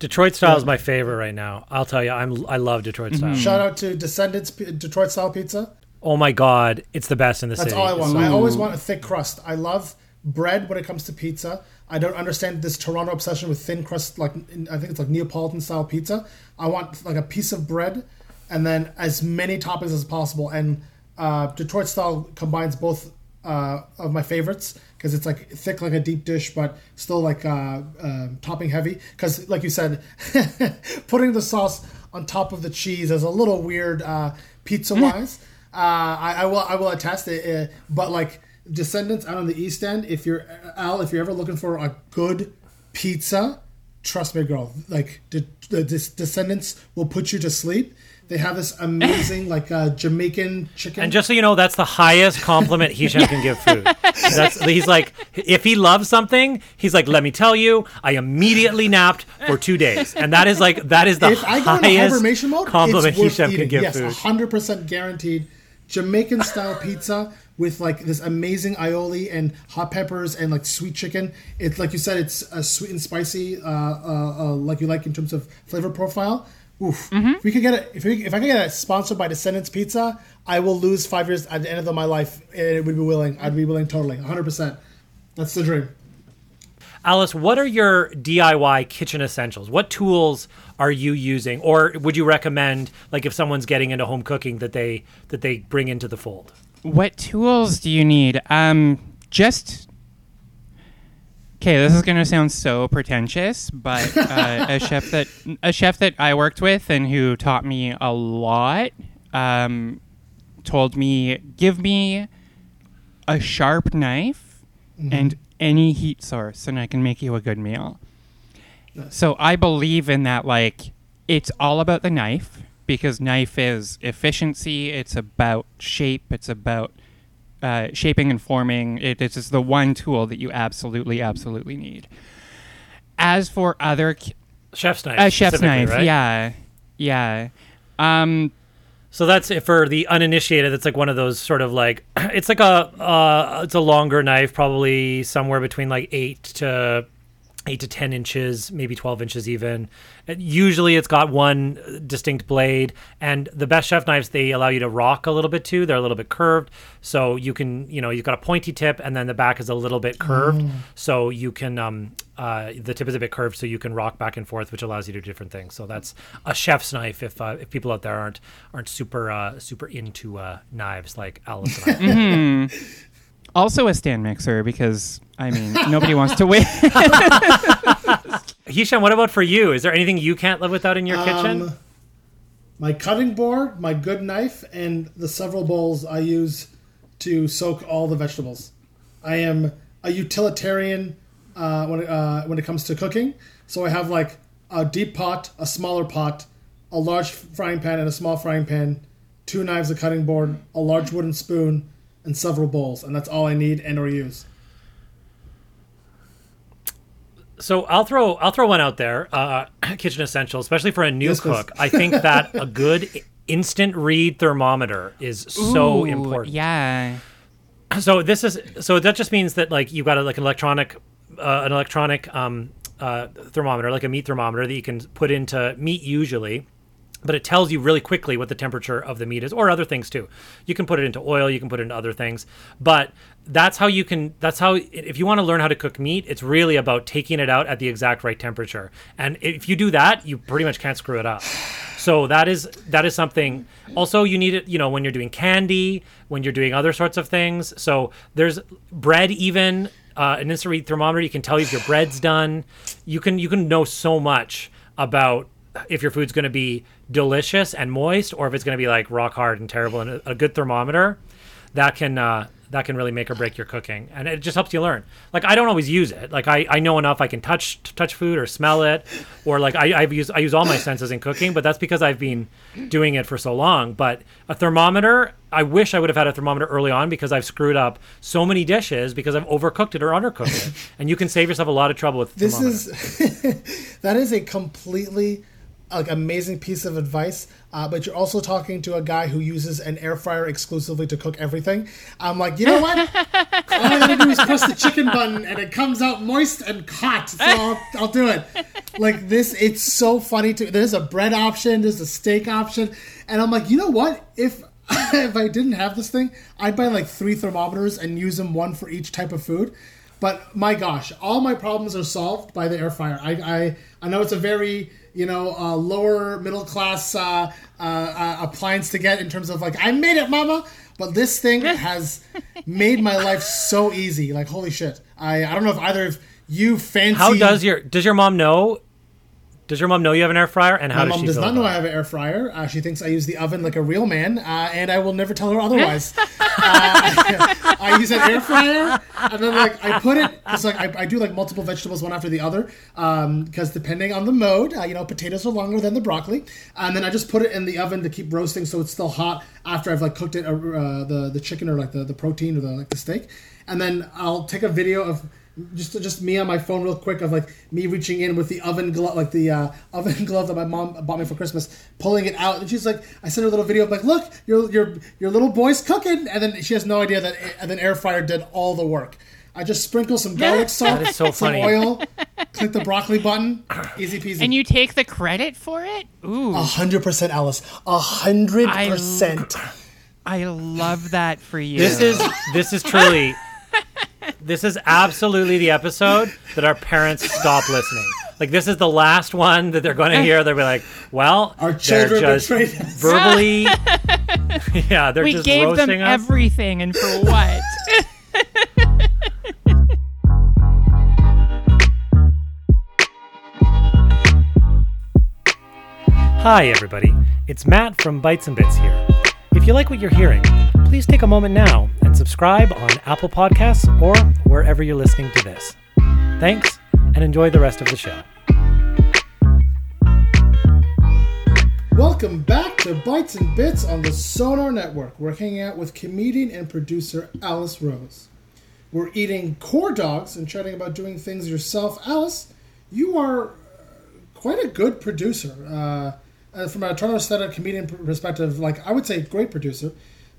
[SPEAKER 3] Detroit style is my favorite right now. I'll tell you, I'm I love Detroit style. Mm-hmm.
[SPEAKER 4] Shout out to Descendants P- Detroit style pizza.
[SPEAKER 3] Oh my god, it's the best in the
[SPEAKER 4] That's
[SPEAKER 3] city.
[SPEAKER 4] all I want.
[SPEAKER 3] It's-
[SPEAKER 4] I always want a thick crust. I love bread when it comes to pizza. I don't understand this Toronto obsession with thin crust. Like I think it's like Neapolitan style pizza. I want like a piece of bread, and then as many toppings as possible. And uh, Detroit style combines both uh, of my favorites because it's like thick like a deep dish, but still like uh, uh, topping heavy. Because like you said, putting the sauce on top of the cheese is a little weird uh, pizza wise. uh, I, I will I will attest it, uh, but like Descendants out on the East End. If you're Al, if you're ever looking for a good pizza, trust me, girl. Like the, the Des- Descendants will put you to sleep. They have this amazing like uh, Jamaican chicken.
[SPEAKER 3] And just so you know, that's the highest compliment Hisham can give food. That's, he's like, if he loves something, he's like, let me tell you, I immediately napped for two days, and that is like that is the
[SPEAKER 4] if I go into
[SPEAKER 3] highest
[SPEAKER 4] mode,
[SPEAKER 3] compliment Hisham
[SPEAKER 4] eating.
[SPEAKER 3] can give
[SPEAKER 4] yes,
[SPEAKER 3] food.
[SPEAKER 4] hundred percent guaranteed. Jamaican style pizza with like this amazing aioli and hot peppers and like sweet chicken. It's like you said, it's uh, sweet and spicy, uh, uh, uh, like you like in terms of flavor profile. Oof.
[SPEAKER 3] Mm-hmm.
[SPEAKER 4] If we could get it, if, we, if I could get it sponsored by Descendants Pizza, I will lose five years at the end of my life, and it would be willing. I'd be willing totally, hundred percent. That's the dream.
[SPEAKER 3] Alice, what are your DIY kitchen essentials? What tools are you using, or would you recommend, like if someone's getting into home cooking, that they that they bring into the fold?
[SPEAKER 5] What tools do you need? Um, just okay. This is gonna sound so pretentious, but uh, a chef that a chef that I worked with and who taught me a lot um, told me, "Give me a sharp knife and any heat source, and I can make you a good meal." So I believe in that. Like, it's all about the knife because knife is efficiency. It's about shape. It's about uh, shaping and forming. It is just the one tool that you absolutely, absolutely need. As for other, ki-
[SPEAKER 3] Chef's knife.
[SPEAKER 5] a chef's knife,
[SPEAKER 3] right?
[SPEAKER 5] yeah, yeah. Um,
[SPEAKER 3] So that's it for the uninitiated. It's like one of those sort of like it's like a uh, it's a longer knife, probably somewhere between like eight to eight to ten inches, maybe twelve inches even. Usually, it's got one distinct blade, and the best chef knives they allow you to rock a little bit too. They're a little bit curved, so you can you know you've got a pointy tip, and then the back is a little bit curved, so you can um uh the tip is a bit curved, so you can rock back and forth, which allows you to do different things. So that's a chef's knife. If uh, if people out there aren't aren't super uh, super into uh, knives like Alice and I.
[SPEAKER 5] also a stand mixer because I mean nobody wants to wait.
[SPEAKER 3] Hisham, what about for you? Is there anything you can't live without in your kitchen?
[SPEAKER 4] Um, my cutting board, my good knife, and the several bowls I use to soak all the vegetables. I am a utilitarian uh, when it, uh, when it comes to cooking. So I have like a deep pot, a smaller pot, a large frying pan, and a small frying pan, two knives, a cutting board, a large wooden spoon, and several bowls, and that's all I need and or use.
[SPEAKER 3] So I'll throw I'll throw one out there. Uh, kitchen essential, especially for a new
[SPEAKER 4] Yes,
[SPEAKER 3] cook. I think that a good instant read thermometer is so important.
[SPEAKER 5] Yeah.
[SPEAKER 3] So this is so that just means that like you've got a, like an electronic uh, an electronic um, uh, thermometer, like a meat thermometer that you can put into meat usually. But it tells you really quickly what the temperature of the meat is, or other things too. You can put it into oil, you can put it into other things. But that's how you can. That's how if you want to learn how to cook meat, it's really about taking it out at the exact right temperature. And if you do that, you pretty much can't screw it up. So that is that is something. Also, you need it. You know, when you're doing candy, when you're doing other sorts of things. So there's bread even. Uh, an instant read thermometer. You can tell you if your bread's done. You can you can know so much about if your food's going to be delicious and moist, or if it's going to be like rock hard and terrible. And a, a good thermometer that can uh, that can really make or break your cooking, and it just helps you learn. Like I don't always use it. Like I, I know enough. I can touch touch food or smell it, or like I I've used I use all my senses in cooking, but that's because I've been doing it for so long. But a thermometer, I wish I would have had a thermometer early on because I've screwed up so many dishes because I've overcooked it or undercooked it, and you can save yourself a lot of trouble with.
[SPEAKER 4] This
[SPEAKER 3] thermometer.
[SPEAKER 4] is that is a completely like amazing piece of advice. Uh, but you're also talking to a guy who uses an air fryer exclusively to cook everything. I'm like, you know what? All I gotta do is press the chicken button and it comes out moist and hot. So I'll, I'll do it. Like this, it's so funny to. There's a bread option. There's a steak option, and I'm like, you know what? If if I didn't have this thing, I'd buy like three thermometers and use them one for each type of food. But my gosh, all my problems are solved by the air fryer. I I, I know it's a very you know uh, lower middle class uh, uh, uh, appliance to get in terms of like I made it, mama. But this thing has made my life so easy. Like holy shit! I I don't know if either of you fancy.
[SPEAKER 3] How does your does your mom know? Does your mom know you have an air fryer? And how
[SPEAKER 4] My
[SPEAKER 3] does
[SPEAKER 4] mom
[SPEAKER 3] she
[SPEAKER 4] does
[SPEAKER 3] feel
[SPEAKER 4] not know
[SPEAKER 3] about
[SPEAKER 4] I have an air fryer. Uh, she thinks I use the oven like a real man, uh, and I will never tell her otherwise. uh, I use an air fryer, and then like I put it. It's like I, I do like multiple vegetables one after the other, because depending on the mode, uh, you know, potatoes are longer than the broccoli, and then I just put it in the oven to keep roasting so it's still hot after I've like cooked it, uh, the the chicken or like the, the protein or the like the steak, and then I'll take a video of just just me on my phone real quick of like me reaching in with the oven glove like the uh, oven glove that my mom bought me for Christmas pulling it out and she's like I sent her a little video of like look your your your little boy's cooking! And then she has no idea that and then air fryer did all the work. I just sprinkle some garlic salt
[SPEAKER 3] That is so
[SPEAKER 4] some oil click the broccoli button easy peasy.
[SPEAKER 5] And you take the credit for it? Ooh,
[SPEAKER 4] a hundred percent Alice. A hundred percent.
[SPEAKER 5] I love that for you.
[SPEAKER 3] This is this is truly this is absolutely the episode that our parents stop listening. Like this is the last one that they're going to hear. They'll be like, "Well,
[SPEAKER 4] Our
[SPEAKER 3] they're
[SPEAKER 4] children
[SPEAKER 3] just
[SPEAKER 4] betrayed us."
[SPEAKER 3] verbally, yeah, they're
[SPEAKER 5] we
[SPEAKER 3] just
[SPEAKER 5] gave them
[SPEAKER 3] us."
[SPEAKER 5] everything, and for what?
[SPEAKER 3] Hi, everybody. It's Matt from Bites and Bits here. If you like what you're hearing, please take a moment now and subscribe on Apple Podcasts or wherever you're listening to this. Thanks, and enjoy the rest of the show.
[SPEAKER 4] Welcome back to Bites and Bits on the Sonar Network. We're hanging out with comedian and producer Alice Rose. We're eating core dogs and chatting about doing things yourself. Alice, you are uh, quite a good producer. Uh, uh, from a Toronto Aesthetic comedian perspective, like I would say, great producer.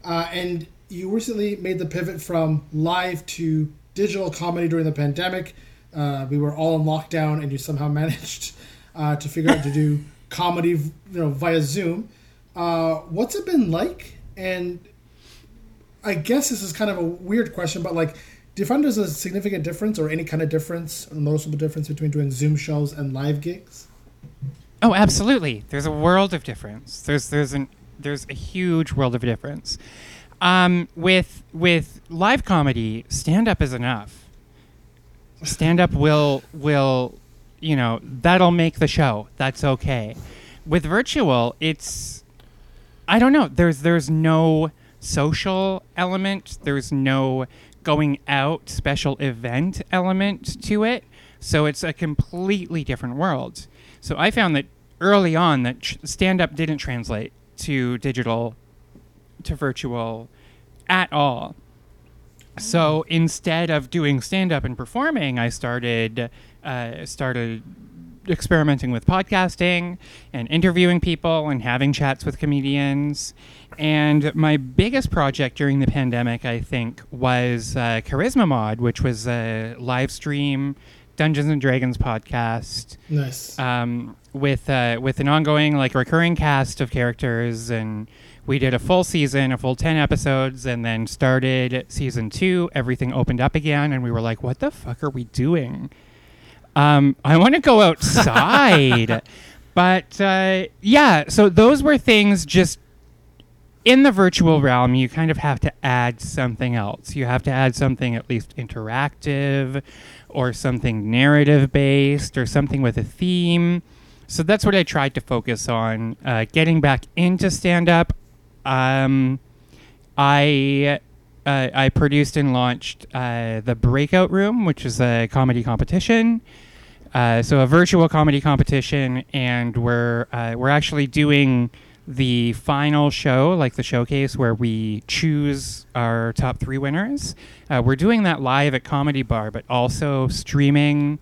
[SPEAKER 4] Uh, and you recently made the pivot from live to digital comedy during the pandemic. Uh, we were all in lockdown, and you somehow managed uh, to figure out to do comedy, you know, via Zoom. Uh, what's it been like? And I guess this is kind of a weird question, but like, do you find there's a significant difference or any kind of difference, a noticeable difference between doing Zoom shows and live gigs?
[SPEAKER 5] Oh, absolutely. There's a world of difference. There's there's an there's a huge world of difference. Um, with with live comedy, stand up is enough. Stand up will will you know that'll make the show. That's okay. With virtual, it's I don't know. There's there's no social element. There's no going out special event element to it. So it's a completely different world. So I found that early on that stand up didn't translate to digital to virtual at all. So instead of doing stand up and performing, I started uh, started experimenting with podcasting and interviewing people and having chats with comedians. And my biggest project during the pandemic, I think, was uh, Charisma Mod, which was a live stream Dungeons and Dragons podcast
[SPEAKER 4] Nice.
[SPEAKER 5] um, with uh, with an ongoing like recurring cast of characters and we did a full season a full 10 episodes and then started season two everything opened up again and we were like what the fuck are we doing um, i want to go outside but uh, yeah so those were things just in the virtual realm, you kind of have to add something else. You have to add something at least interactive or something narrative based or something with a theme. So that's what I tried to focus on. Uh, getting back into stand up, um, I. Uh, I produced and launched uh, the Breakout Room, which is a comedy competition. Uh, so a virtual comedy competition, and we're uh, we're actually doing the final show, like the showcase, where we choose our top three winners. Uh, we're doing that live at Comedy Bar, but also streaming.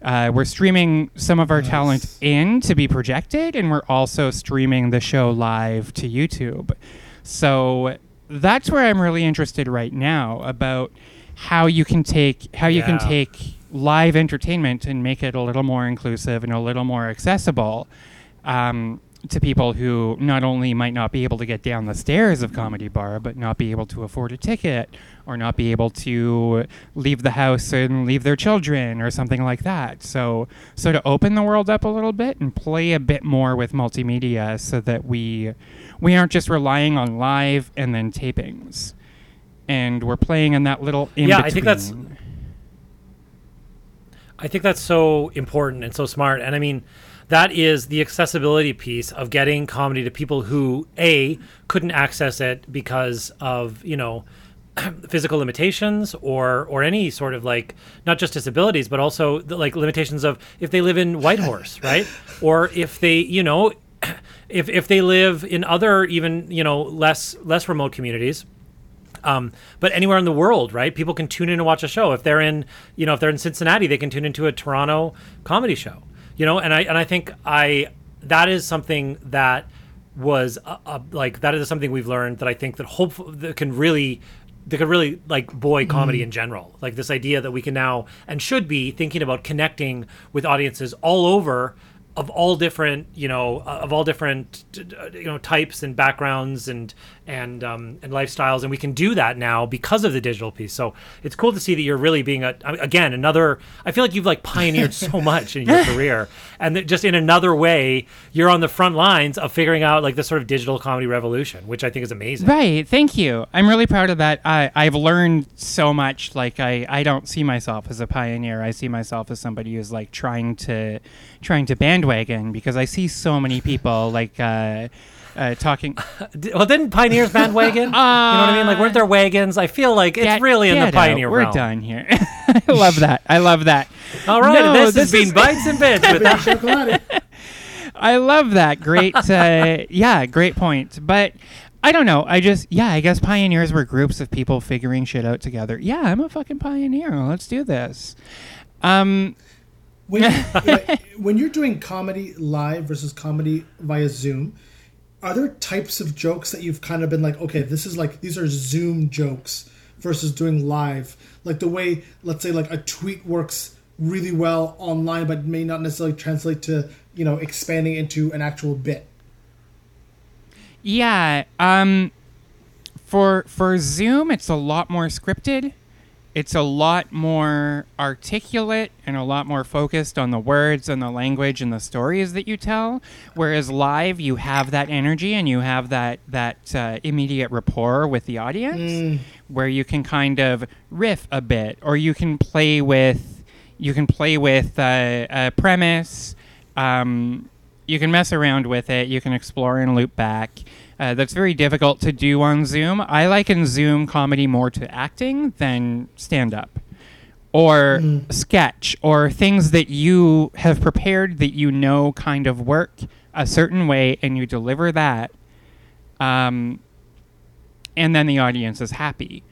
[SPEAKER 5] Uh, we're streaming some of our talent in to be projected, and we're also streaming the show live to YouTube. So that's where I'm really interested right now about how you can take how you can take live entertainment and make it a little more inclusive and a little more accessible um, to people who not only might not be able to get down the stairs of comedy bar but not be able to afford a ticket or not be able to leave the house and leave their children or something like that. So so to open the world up a little bit and play a bit more with multimedia so that we we aren't just relying on live and then tapings. And we're playing in that little in
[SPEAKER 3] Yeah, I think that's- I think that's so important and so smart. And I mean, that is the accessibility piece of getting comedy to people who a couldn't access it because of you know physical limitations or or any sort of like not just disabilities but also the, like limitations of if they live in Whitehorse right or if they you know if if they live in other even you know less less remote communities um, but anywhere in the world, right? People can tune in and watch a show. If they're in, you know, if they're in Cincinnati, they can tune into a Toronto comedy show. You know, and I and I think I that is something that was uh, uh, like that is something we've learned that I think that hope that can really that could really like boy comedy in general. Like this idea that we can now and should be thinking about connecting with audiences all over of all different you know of all different you know types and backgrounds and and um, and lifestyles and we can do that now because of the digital piece so it's cool to see that you're really being a again another i feel like you've like pioneered so much in your career and that just in another way you're on the front lines of figuring out like this sort of digital comedy revolution which i think is amazing
[SPEAKER 5] Right. Thank you. I'm really proud of that. I, I've learned so much. Like I, I don't see myself as a pioneer. I see myself as somebody who's like trying to trying to bandwagon because I see so many people like uh, uh, talking.
[SPEAKER 3] Well didn't pioneers bandwagon you know what i mean like weren't there wagons i feel like it's
[SPEAKER 5] Get-
[SPEAKER 3] really in the
[SPEAKER 5] get out.
[SPEAKER 3] pioneer
[SPEAKER 5] We're
[SPEAKER 3] realm
[SPEAKER 5] done here. I love that. I love that.
[SPEAKER 3] all right
[SPEAKER 5] No,
[SPEAKER 3] this,
[SPEAKER 5] this
[SPEAKER 3] has been
[SPEAKER 5] is-
[SPEAKER 3] bites and bits with that
[SPEAKER 4] Chocolate.
[SPEAKER 5] I love that. Great. Uh, yeah, great point. But I don't know. I just, yeah, I guess pioneers were groups of people figuring shit out together. Yeah, I'm a fucking pioneer. Let's do this. Um,
[SPEAKER 4] when, you- when you're doing comedy live versus comedy via Zoom, are there types of jokes that you've kind of been like, okay, this is like these are Zoom jokes versus doing live, like the way let's say like a tweet works really well online, but may not necessarily translate to you know expanding into an actual bit.
[SPEAKER 5] Yeah. Um, for for Zoom, it's a lot more scripted. It's a lot more articulate and a lot more focused on the words and the language and the stories that you tell. Whereas live, you have that energy and you have that that uh, immediate rapport with the audience, where you can kind of riff a bit, or you can play with you can play with uh, a premise. Um, you can mess around with it. You can explore and loop back. Uh, that's very difficult to do on Zoom. I liken Zoom comedy more to acting than stand up or sketch or things that you have prepared that you know kind of work a certain way and you deliver that. Um, and then the audience is happy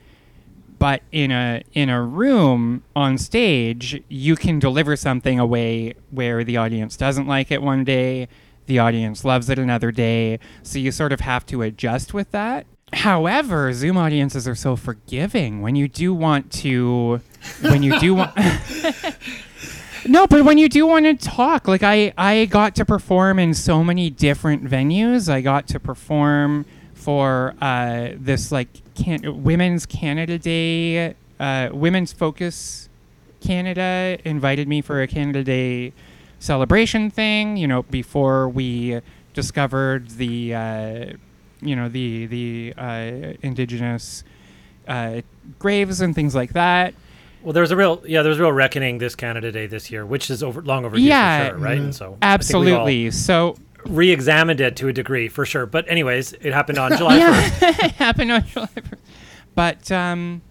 [SPEAKER 5] but in a in a room on stage you can deliver something away where the audience doesn't like it one day the audience loves it another day so you sort of have to adjust with that. However zoom audiences are so forgiving when you do want to when you do want no but when you do want to talk like i i got to perform in so many different venues. I got to perform for uh, this like can- women's canada day uh, women's focus canada invited me for a canada day celebration thing you know before we discovered the uh, you know the the uh, indigenous uh, graves and things like that
[SPEAKER 3] Well, there's a real yeah, there's a real reckoning this Canada Day this year, which is over long overdue
[SPEAKER 5] Yeah,
[SPEAKER 3] for sure, right? And so I think we all
[SPEAKER 5] absolutely so
[SPEAKER 3] re-examined it to a degree for sure. But anyways, it happened on July first.
[SPEAKER 5] it happened on July 1st. But um,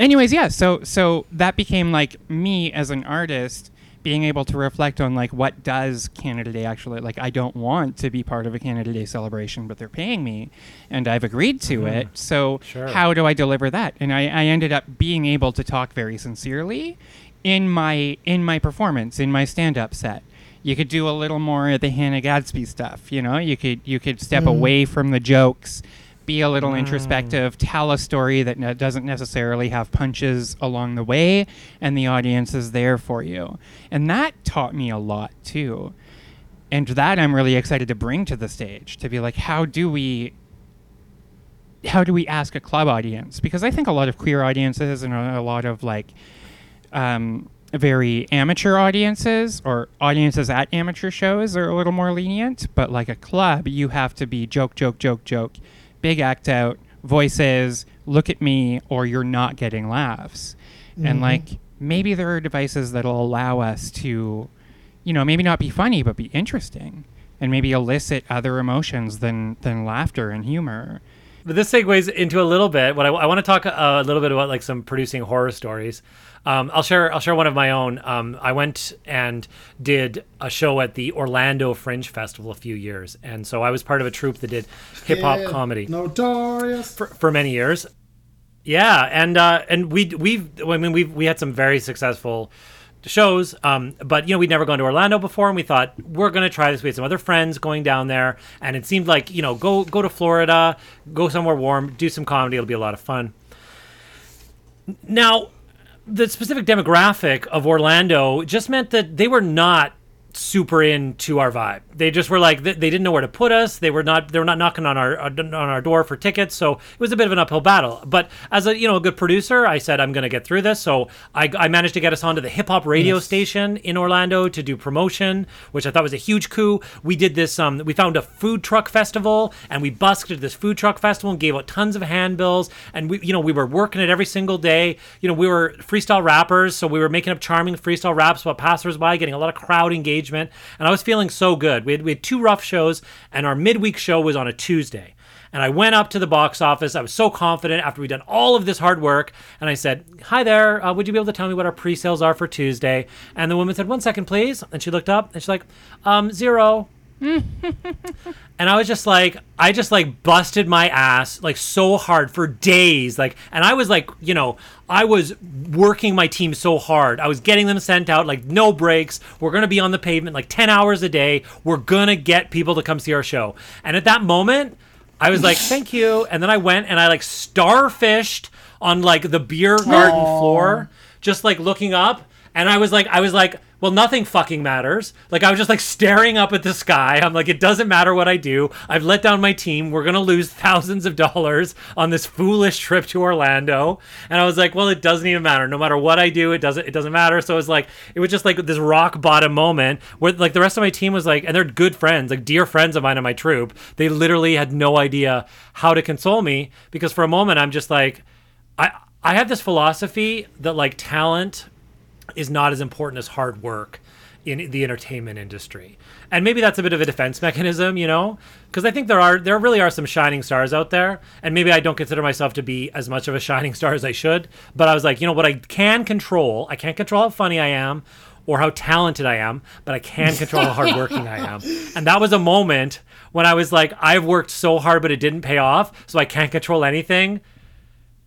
[SPEAKER 5] anyways, yeah. So so that became like me as an artist being able to reflect on like what does Canada Day actually like. I don't want to be part of a Canada Day celebration, but they're paying me, and I've agreed to mm-hmm. it. So
[SPEAKER 3] Sure.
[SPEAKER 5] how do I deliver that? And I, I ended up being able to talk very sincerely in my in my performance in my stand up set. You could do a little more of the Hannah Gadsby stuff, you know. You could you could step mm-hmm. away from the jokes, be a little introspective, tell a story that ne- doesn't necessarily have punches along the way, and the audience is there for you. And that taught me a lot too. And that I'm really excited to bring to the stage to be like, how do we how do we ask a club audience? Because I think a lot of queer audiences and a, a lot of like um, very amateur audiences or audiences at amateur shows are a little more lenient. But like a club, you have to be joke, joke, joke, joke, big act out, voices, look at me, or you're not getting laughs. And mm-hmm. like maybe there are devices that'll allow us to you know, maybe not be funny, but be interesting, and maybe elicit other emotions than than laughter and humor.
[SPEAKER 3] But this segues into a little bit. What I, I want to talk uh, a little bit about, like some producing horror stories. Um, I'll share. I'll share one of my own. Um, I went and did a show at the Orlando Fringe Festival a few years, and so I was part of a troupe that did hip hop
[SPEAKER 4] Yeah,
[SPEAKER 3] comedy
[SPEAKER 4] Notorious.
[SPEAKER 3] for, for many years. Yeah, and uh, and we we've I mean we we had some very successful shows, um, but you know we'd never gone to Orlando before, and we thought we're gonna try this. We had some other friends going down there, and it seemed like you know go go to Florida, go somewhere warm, do some comedy. It'll be a lot of fun. Now, the specific demographic of Orlando just meant that they were not super into our vibe. They just were like they, they didn't know where to put us. They were not they were not knocking on our on our door for tickets. So it was a bit of an uphill battle. But as a you know a good producer, I said I'm going to get through this. So I, I managed to get us onto the hip hop radio station in Orlando to do promotion, which I thought was a huge coup. We did this. Um, we found a food truck festival and we busked at this food truck festival and gave out tons of handbills. And we you know we were working it every single day. You know we were freestyle rappers, so we were making up charming freestyle raps about passersby, getting a lot of crowd engagement, and I was feeling so good. We had, we had two rough shows, and our midweek show was on a Tuesday. And I went up to the box office. I was so confident after we'd done all of this hard work. And I said, Hi there. Uh, would you be able to tell me what our pre sales are for Tuesday? And the woman said, One second, please. And she looked up and she's like, um, Zero. and I was just like, I just like busted my ass like so hard for days. Like, and I was like, you know, I was working my team so hard. I was getting them sent out like no breaks. We're going to be on the pavement like 10 hours a day. We're going to get people to come see our show. And at that moment, I was like, thank you. And then I went and I like starfished on like the beer garden floor, just like looking up. And I was like, I was like, well, nothing fucking matters. Like I was just like staring up at the sky. I'm like, it doesn't matter what I do. I've let down my team. We're gonna lose thousands of dollars on this foolish trip to Orlando. And I was like, well, it doesn't even matter. No matter what I do, it doesn't. It doesn't matter. So it was like, it was just like this rock bottom moment where like the rest of my team was like, and they're good friends, like dear friends of mine in my troop. They literally had no idea how to console me because for a moment I'm just like, I I have this philosophy that like talent is not as important as hard work in the entertainment industry. And maybe that's a bit of a defense mechanism, you know? Because I think there are there really are some shining stars out there, and maybe I don't consider myself to be as much of a shining star as I should, but I was like, you know what I can control, I can't control how funny I am or how talented I am, but I can control how hardworking I am. And that was a moment when I was like, I've worked so hard, but it didn't pay off, so I can't control anything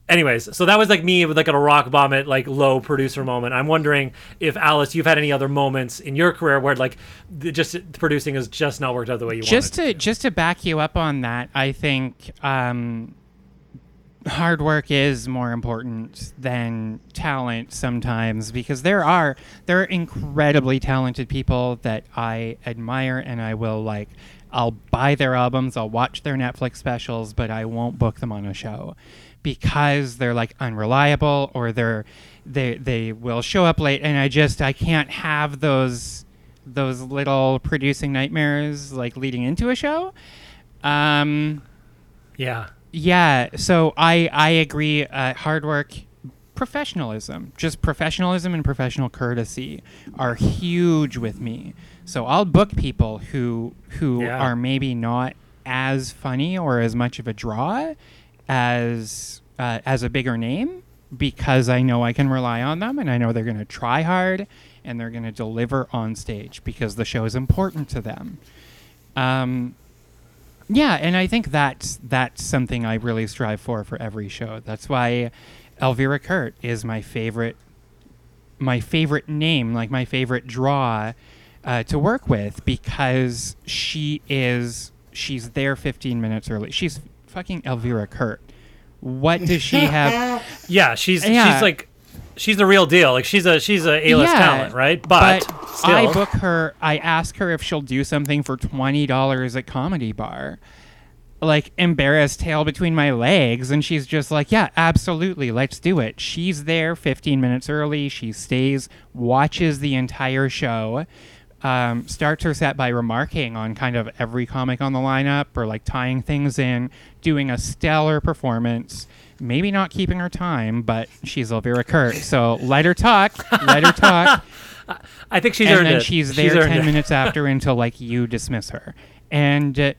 [SPEAKER 3] anyways so that was like me with like a rock vomit like low producer moment. I'm wondering if alice you've had any other moments in your career where like the, just producing has just not worked out the way you
[SPEAKER 5] just
[SPEAKER 3] wanted
[SPEAKER 5] to. just to back you up on that, I think um, hard work is more important than talent sometimes because there are there are incredibly talented people that I admire and I will like I'll buy their albums, I'll watch their Netflix specials, but I won't book them on a show because they're like unreliable or they're they they will show up late and I just I can't have those those little producing nightmares like leading into a show. Um
[SPEAKER 3] yeah
[SPEAKER 5] yeah, so I I agree. Uh, hard work, professionalism, just professionalism and professional courtesy are huge with me. So I'll book people who who
[SPEAKER 3] Yeah.
[SPEAKER 5] are maybe not as funny or as much of a draw as uh, as a bigger name because I know I can rely on them and I know they're going to try hard and they're going to deliver on stage because the show is important to them. Um, yeah, and I think that's that's something I really strive for for every show. That's why Elvira Kurt is my favorite my favorite name, like my favorite draw uh, to work with because she is she's there 15 minutes early. She's fucking Elvira Kurt. What does she have?
[SPEAKER 3] yeah she's
[SPEAKER 5] Yeah.
[SPEAKER 3] she's like she's the real deal like she's a she's a a-list
[SPEAKER 5] Yeah,
[SPEAKER 3] talent right but, still
[SPEAKER 5] I book her. I ask her if she'll do something for twenty dollars at Comedy Bar, like embarrassed tail between my legs, and she's just like, "Yeah, absolutely, let's do it." She's there fifteen minutes early. She stays, watches the entire show. Um, starts her set by remarking on kind of every comic on the lineup or like tying things in, doing a stellar performance. Maybe not keeping her time, but she's Elvira Kurt. So let her talk. Let her talk.
[SPEAKER 3] I think she's
[SPEAKER 5] and
[SPEAKER 3] earned
[SPEAKER 5] then
[SPEAKER 3] it.
[SPEAKER 5] she's there 10
[SPEAKER 3] it.
[SPEAKER 5] minutes after until like you dismiss her and uh,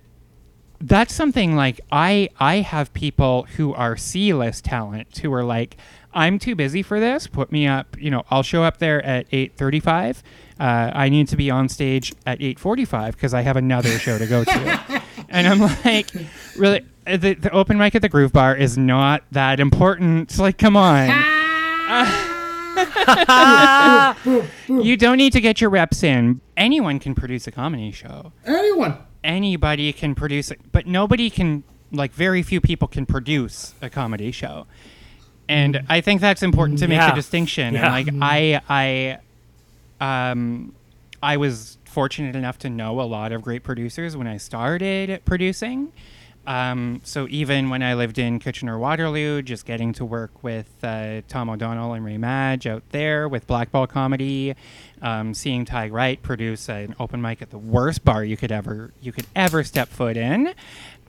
[SPEAKER 5] that's something like i i have people who are c-list talent who are like i'm too busy for this put me up you know i'll show up there at 8.35 uh, i need to be on stage at 8.45 because i have another show to go to and i'm like really uh, the, the open mic at the groove bar is not that important like come on you don't need to get your reps in. Anyone can produce a comedy show.
[SPEAKER 4] Anyone.
[SPEAKER 5] Anybody can produce it, but nobody can. Like very few people can produce a comedy show, and I think that's important to make
[SPEAKER 3] Yeah.
[SPEAKER 5] a distinction.
[SPEAKER 3] Yeah.
[SPEAKER 5] And like I, I, um, I was fortunate enough to know a lot of great producers when I started producing. Um, so even when I lived in Kitchener Waterloo, just getting to work with uh, Tom O'Donnell and Ray Madge out there with Blackball Comedy, um, seeing Ty Wright produce an open mic at the worst bar you could ever you could ever step foot in.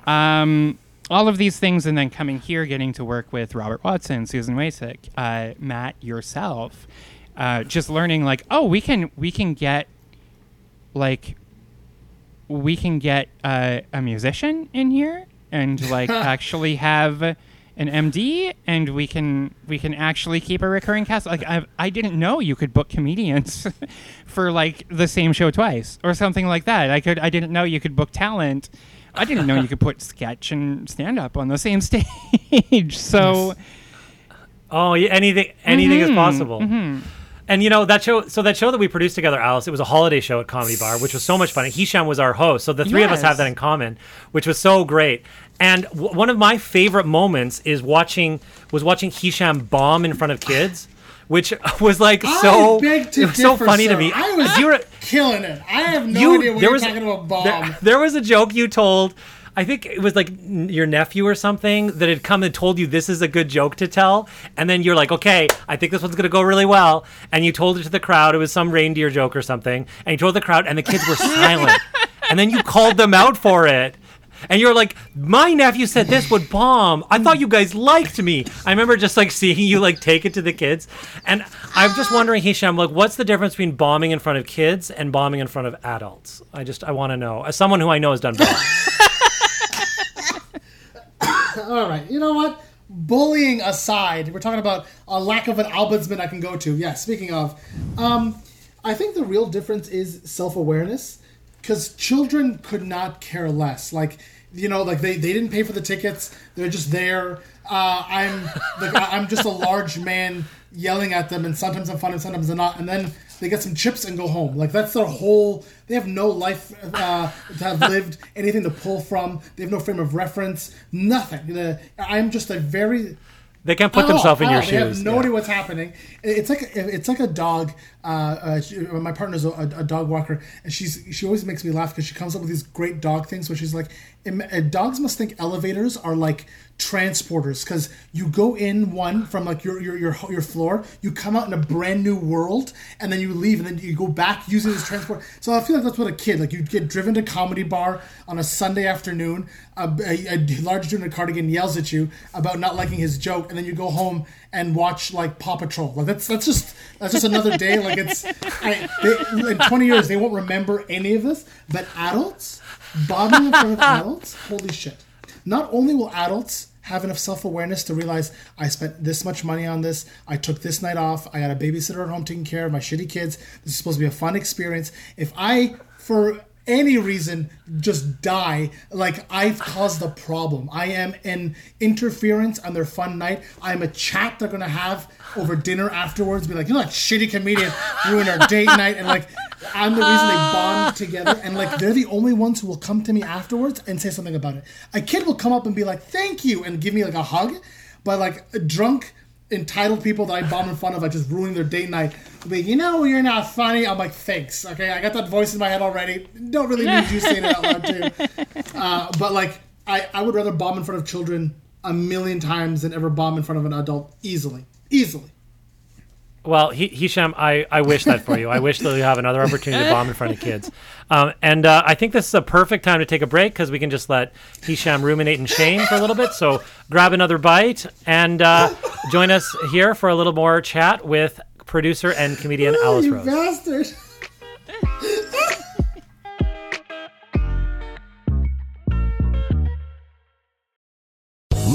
[SPEAKER 5] Um, all of these things, and then coming here, getting to work with Robert Watson, Susan Wasick, uh, Matt, yourself, uh, just learning like, oh, we can we can get like we can get uh, a musician in here and like actually have an MD and we can we can actually keep a recurring cast. Like I I didn't know you could book comedians for like the same show twice or something like that. I could I didn't know you could book talent I didn't know you could put sketch and stand up on the same stage so
[SPEAKER 3] Oh, yeah, anything anything
[SPEAKER 5] Mm-hmm,
[SPEAKER 3] is possible. And you know that show. So that show that we produced together, Alice, it was a holiday show at Comedy Bar, which was so much fun. And Hisham was our host, so the three of us have that in common, which was so great. And w- one of my favorite moments is watching was watching Hisham bomb in front of kids, which was like so
[SPEAKER 4] I beg to
[SPEAKER 3] it was so funny to me.
[SPEAKER 4] I was
[SPEAKER 3] you were,
[SPEAKER 4] killing it. I have no
[SPEAKER 3] you
[SPEAKER 4] idea what
[SPEAKER 3] there
[SPEAKER 4] you're
[SPEAKER 3] was
[SPEAKER 4] talking about. Bomb.
[SPEAKER 3] There, there was a joke you told. I think it was like your nephew or something that had come and told you this is a good joke to tell, and then you're like, okay, I think this one's gonna go really well, and you told it to the crowd. It was some reindeer joke or something, and you told the crowd, and the kids were silent, and then you called them out for it. And you're like, my nephew said this would bomb. I thought you guys liked me. I remember just like seeing you like take it to the kids. And I'm just wondering, Hisham, like, what's the difference between bombing in front of kids and bombing in front of adults? I just, I want to know. As someone who I know has done both.
[SPEAKER 4] All right, you know what? Bullying aside, we're talking about a lack of an ombudsman I can go to. Yeah, speaking of, um, I think the real difference is self awareness because children could not care less. Like, you know, like they, they didn't pay for the tickets, they're just there. Uh, I'm like, I'm just a large man yelling at them, and sometimes I'm fun and sometimes I'm not. And then they get some chips and go home. Like that's their whole. They have no life uh, to have lived, anything to pull from. They have no frame of reference, nothing. The- I'm just a very
[SPEAKER 3] They can't put themselves in your.
[SPEAKER 4] They have no
[SPEAKER 3] Yeah.
[SPEAKER 4] idea what's happening. It's like it's like a dog. Uh, uh, my partner's a, a dog walker, and she's she always makes me laugh because she comes up with these great dog things. Where she's like, "Im- uh, Uh, dogs must think elevators are like transporters because you go in one from like your, your your your floor, you come out in a brand new world, and then you leave, and then you go back using this transport. So I feel like that's what a kid like. You get driven to comedy bar on a Sunday afternoon. A, a, a large dude in a cardigan yells at you about not liking his joke, and then you go home and watch like Paw Patrol. Like that's that's just that's just another day. Like it's I, they, in twenty years they won't remember any of this. But adults bombing in front of adults, holy shit! Not only will adults have enough self-awareness to realize I spent this much money on this, I took this night off, I got a babysitter at home taking care of my shitty kids. This is supposed to be a fun experience. If I for any reason just die. Like i've caused the problem. I am an interference on their fun night. I'm a chat they're gonna have over dinner afterwards be like you know that shitty comedian ruined our date night and like i'm the reason they bond together and like they're the only ones who will come to me afterwards and say something about it. A kid will come up and be like thank you and give me like a hug but like a drunk entitled people that I bomb in front of, like just ruining their date night. will Be, you know, you're not funny. I'm like, thanks. Okay, I got that voice in my head already. Don't really need you saying it out loud too. Uh, but like, I, I would rather bomb in front of children a million times than ever bomb in front of an adult easily, easily.
[SPEAKER 3] Well, Hi- Hisham, I, I wish that for you. I wish that you have another opportunity to bomb in front of kids. Um, and uh, I think this is a perfect time to take a break because we can just let Hisham ruminate in shame for a little bit. So grab another bite and uh, join us here for a little more chat with producer and comedian Alice
[SPEAKER 4] you
[SPEAKER 3] Rose.
[SPEAKER 4] bastard.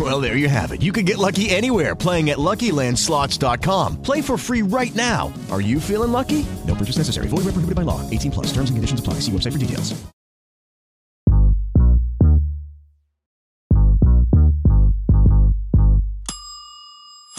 [SPEAKER 6] Well, there you have it. You can get lucky anywhere playing at LuckyLandSlots.com. Play for free right now. Are you feeling lucky? No purchase necessary. Void where prohibited by law. 18 plus. Terms and conditions apply. See website for details.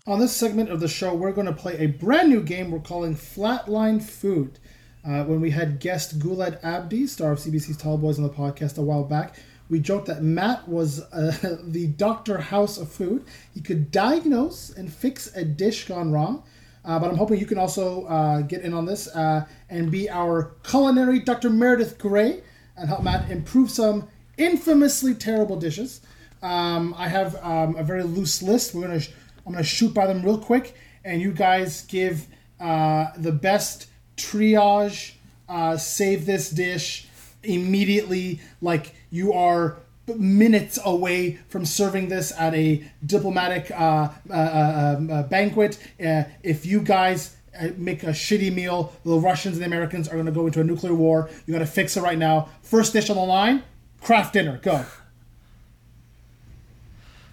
[SPEAKER 4] On this segment of the show, we're going to play a brand new game we're calling Flatline Food. Uh, when we had guest Guled Abdi, star of CBC's Tall Boys, on the podcast a while back, we joked that Matt was uh, the Dr. House of food. He could diagnose and fix a dish gone wrong. Uh, but I'm hoping you can also uh, get in on this uh, and be our culinary Dr. Meredith Grey and help Matt improve some infamously terrible dishes. Um, I have um, a very loose list. We're gonna sh- I'm gonna shoot by them real quick, and you guys give uh, the best triage. Uh, save this dish immediately, like you are minutes away from serving this at a diplomatic uh, uh, uh, um, uh, banquet. Uh, if you guys uh, make a shitty meal, the Russians and the Americans are going to go into a nuclear war. You got to fix it right now. First dish on the line, Kraft Dinner. Go.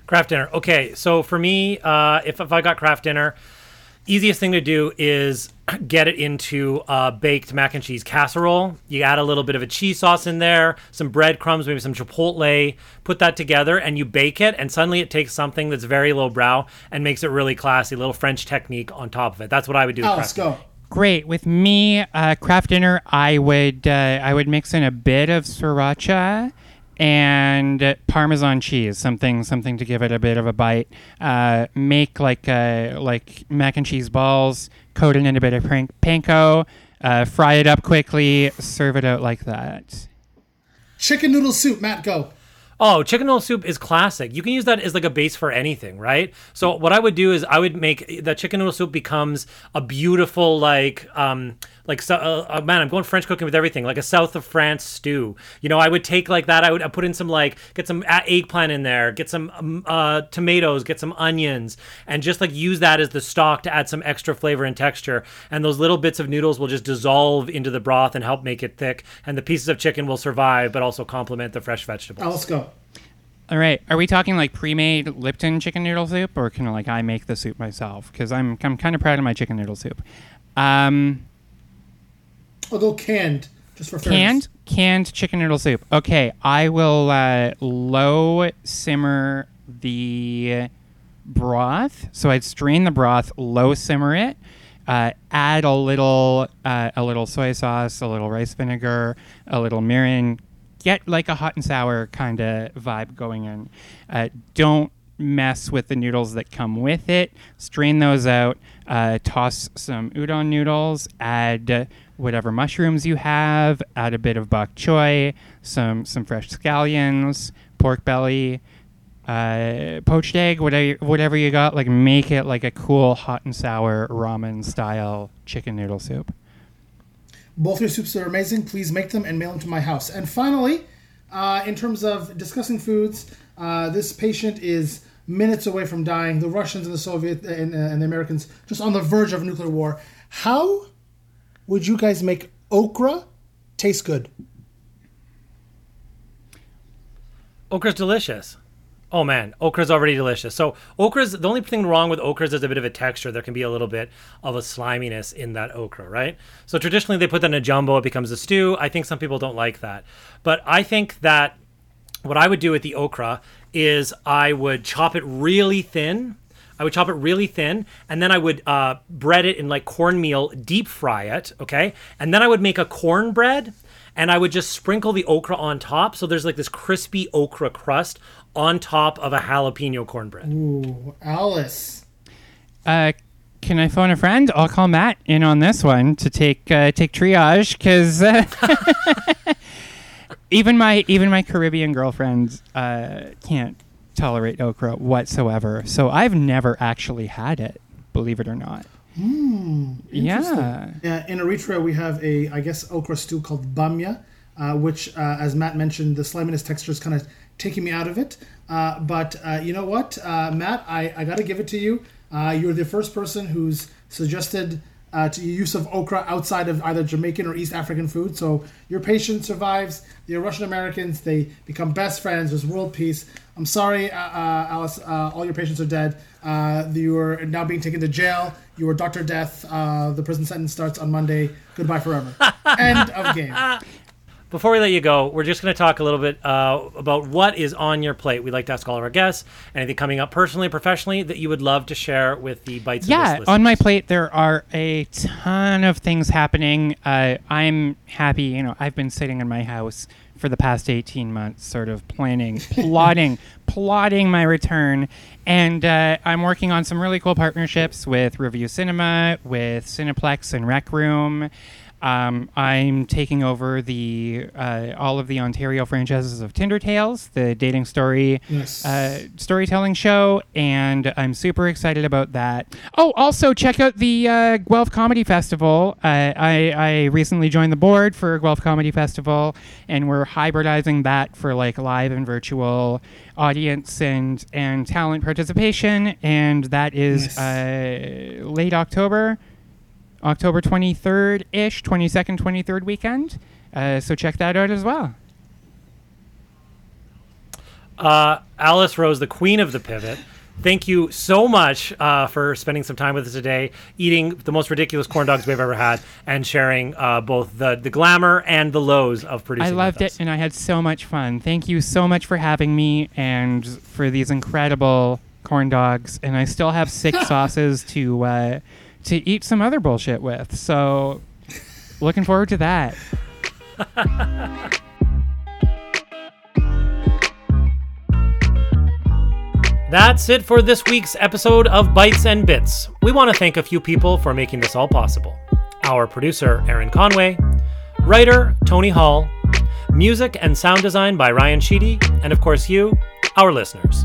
[SPEAKER 3] Kraft Dinner. Okay, so for me, uh, if, if I got Kraft Dinner, easiest thing to do is get it into a baked mac and cheese casserole. You add a little bit of a cheese sauce in there, some breadcrumbs, maybe some chipotle. Put that together and you bake it, and suddenly it takes something that's very low brow and makes it really classy. A little French technique on top of it. That's what I would do. with
[SPEAKER 4] Alice,
[SPEAKER 3] Kraft
[SPEAKER 4] go.
[SPEAKER 5] Great. With me, uh, Kraft Dinner, I would uh, I would mix in a bit of sriracha and Parmesan cheese, something something to give it a bit of a bite. Uh, make like uh, like mac and cheese balls, coat it in a bit of pan- panko, uh, fry it up quickly, serve it out like that.
[SPEAKER 4] Chicken noodle soup. Matt, go.
[SPEAKER 3] Oh, chicken noodle soup is classic. You can use that as like a base for anything, right? So what I would do is I would make the chicken noodle soup becomes a beautiful like um like so, uh, uh, man, I'm going French cooking with everything, like a south of France stew. You know, I would take like that. I would I put in some like get some eggplant in there, get some um, uh, tomatoes, get some onions, and just like use that as the stock to add some extra flavor and texture. And those little bits of noodles will just dissolve into the broth and help make it thick. And the pieces of chicken will survive, but also complement the fresh vegetables.
[SPEAKER 4] Alice, go.
[SPEAKER 5] All right, are we talking like pre-made Lipton chicken noodle soup, or can like I make the soup myself? Because I'm I'm kind of proud of my chicken noodle soup. Um,
[SPEAKER 4] I'll go canned, just for fairness.
[SPEAKER 5] Canned, canned chicken noodle soup. Okay, I will uh, low simmer the broth. So I'd strain the broth, low simmer it, uh, add a little uh, a little soy sauce, a little rice vinegar, a little mirin. Get like a hot and sour kind of vibe going in. Uh, don't mess with the noodles that come with it. Strain those out. Uh, toss some udon noodles. Add whatever mushrooms you have. Add a bit of bok choy, some some fresh scallions, pork belly, uh, poached egg, whatever whatever you got. Like make it like a cool hot and sour ramen style chicken noodle soup.
[SPEAKER 4] Both your soups are amazing. Please make them and mail them to my house. And finally, uh, in terms of discussing foods, uh, this patient is minutes away from dying. The Russians and the Soviet and, uh, and the Americans just on the verge of nuclear war. How would you guys make okra taste good?
[SPEAKER 3] Okra's delicious. Oh man, okra's already delicious. So okra's the only thing wrong with okra is a bit of a texture. There can be a little bit of a sliminess in that okra, right? So traditionally they put that in a gumbo, it becomes a stew. I think some people don't like that. But I think that what I would do with the okra is I would chop it really thin. I would chop it really thin, and then I would uh, bread it in like cornmeal, deep fry it, okay? And then I would make a cornbread, and I would just sprinkle the okra on top, so there's like this crispy okra crust on top of a jalapeno cornbread.
[SPEAKER 4] Ooh, Alice.
[SPEAKER 5] Uh, can I phone a friend? I'll call Matt in on this one to take uh, take triage because uh, even my even my Caribbean girlfriends uh, can't tolerate okra whatsoever. So I've never actually had it, believe it or not.
[SPEAKER 4] Hmm.
[SPEAKER 5] Yeah.
[SPEAKER 4] Yeah, in Eritrea, we have a, I guess, okra stew called bamya, uh, which, uh, as Matt mentioned, the sliminess texture is kind of taking me out of it. Uh, but uh, you know what, uh, Matt, I, I got to give it to you. Uh, you're the first person who's suggested uh, to use of okra outside of either Jamaican or East African food. So your patient survives. The Russian Americans, they become best friends. There's world peace. I'm sorry, uh, uh, Alice. Uh, all your patients are dead. Uh, you are now being taken to jail. You are Doctor Death. Uh, the prison sentence starts on Monday. Goodbye forever. End of game.
[SPEAKER 3] Before we let you go, we're just going to talk a little bit uh, about what is on your plate. We'd like to ask all of our guests anything coming up personally, professionally that you would love to share with the Bites.
[SPEAKER 5] Yeah, on my plate there are a ton of things happening. Uh, I'm happy, you know, I've been sitting in my house for the past 18 months, sort of planning, plotting, plotting my return. And uh, I'm working on some really cool partnerships with Revue Cinema, with Cineplex and Rec Room. Um, I'm taking over the uh, all of the Ontario franchises of Tinder Tales, the dating story
[SPEAKER 4] Yes.
[SPEAKER 5] uh, storytelling show, and I'm super excited about that. Oh, also check out the uh, Guelph Comedy Festival. Uh, I I recently joined the board for Guelph Comedy Festival, and we're hybridizing that for like live and virtual audience and and talent participation, and that is uh, late October. October 23rd ish, 22nd, 23rd weekend. Uh, so check that out as well.
[SPEAKER 3] Uh, Alice Rose, the queen of the pivot. Thank you so much uh, for spending some time with us today, eating the most ridiculous corn dogs we've ever had, and sharing uh, both the, the glamour and the lows of producing.
[SPEAKER 5] I loved it and I had so much fun. Thank you so much for having me and for these incredible corn dogs. And I still have six sauces to uh, to eat some other bullshit with. So looking forward to that.
[SPEAKER 3] That's it for this week's episode of Bites and Bits. We want to thank a few people for making this all possible. Our producer, Aaron Conway, writer, Tony Hall, music and sound design by Ryan Sheedy, and of course, you, our listeners.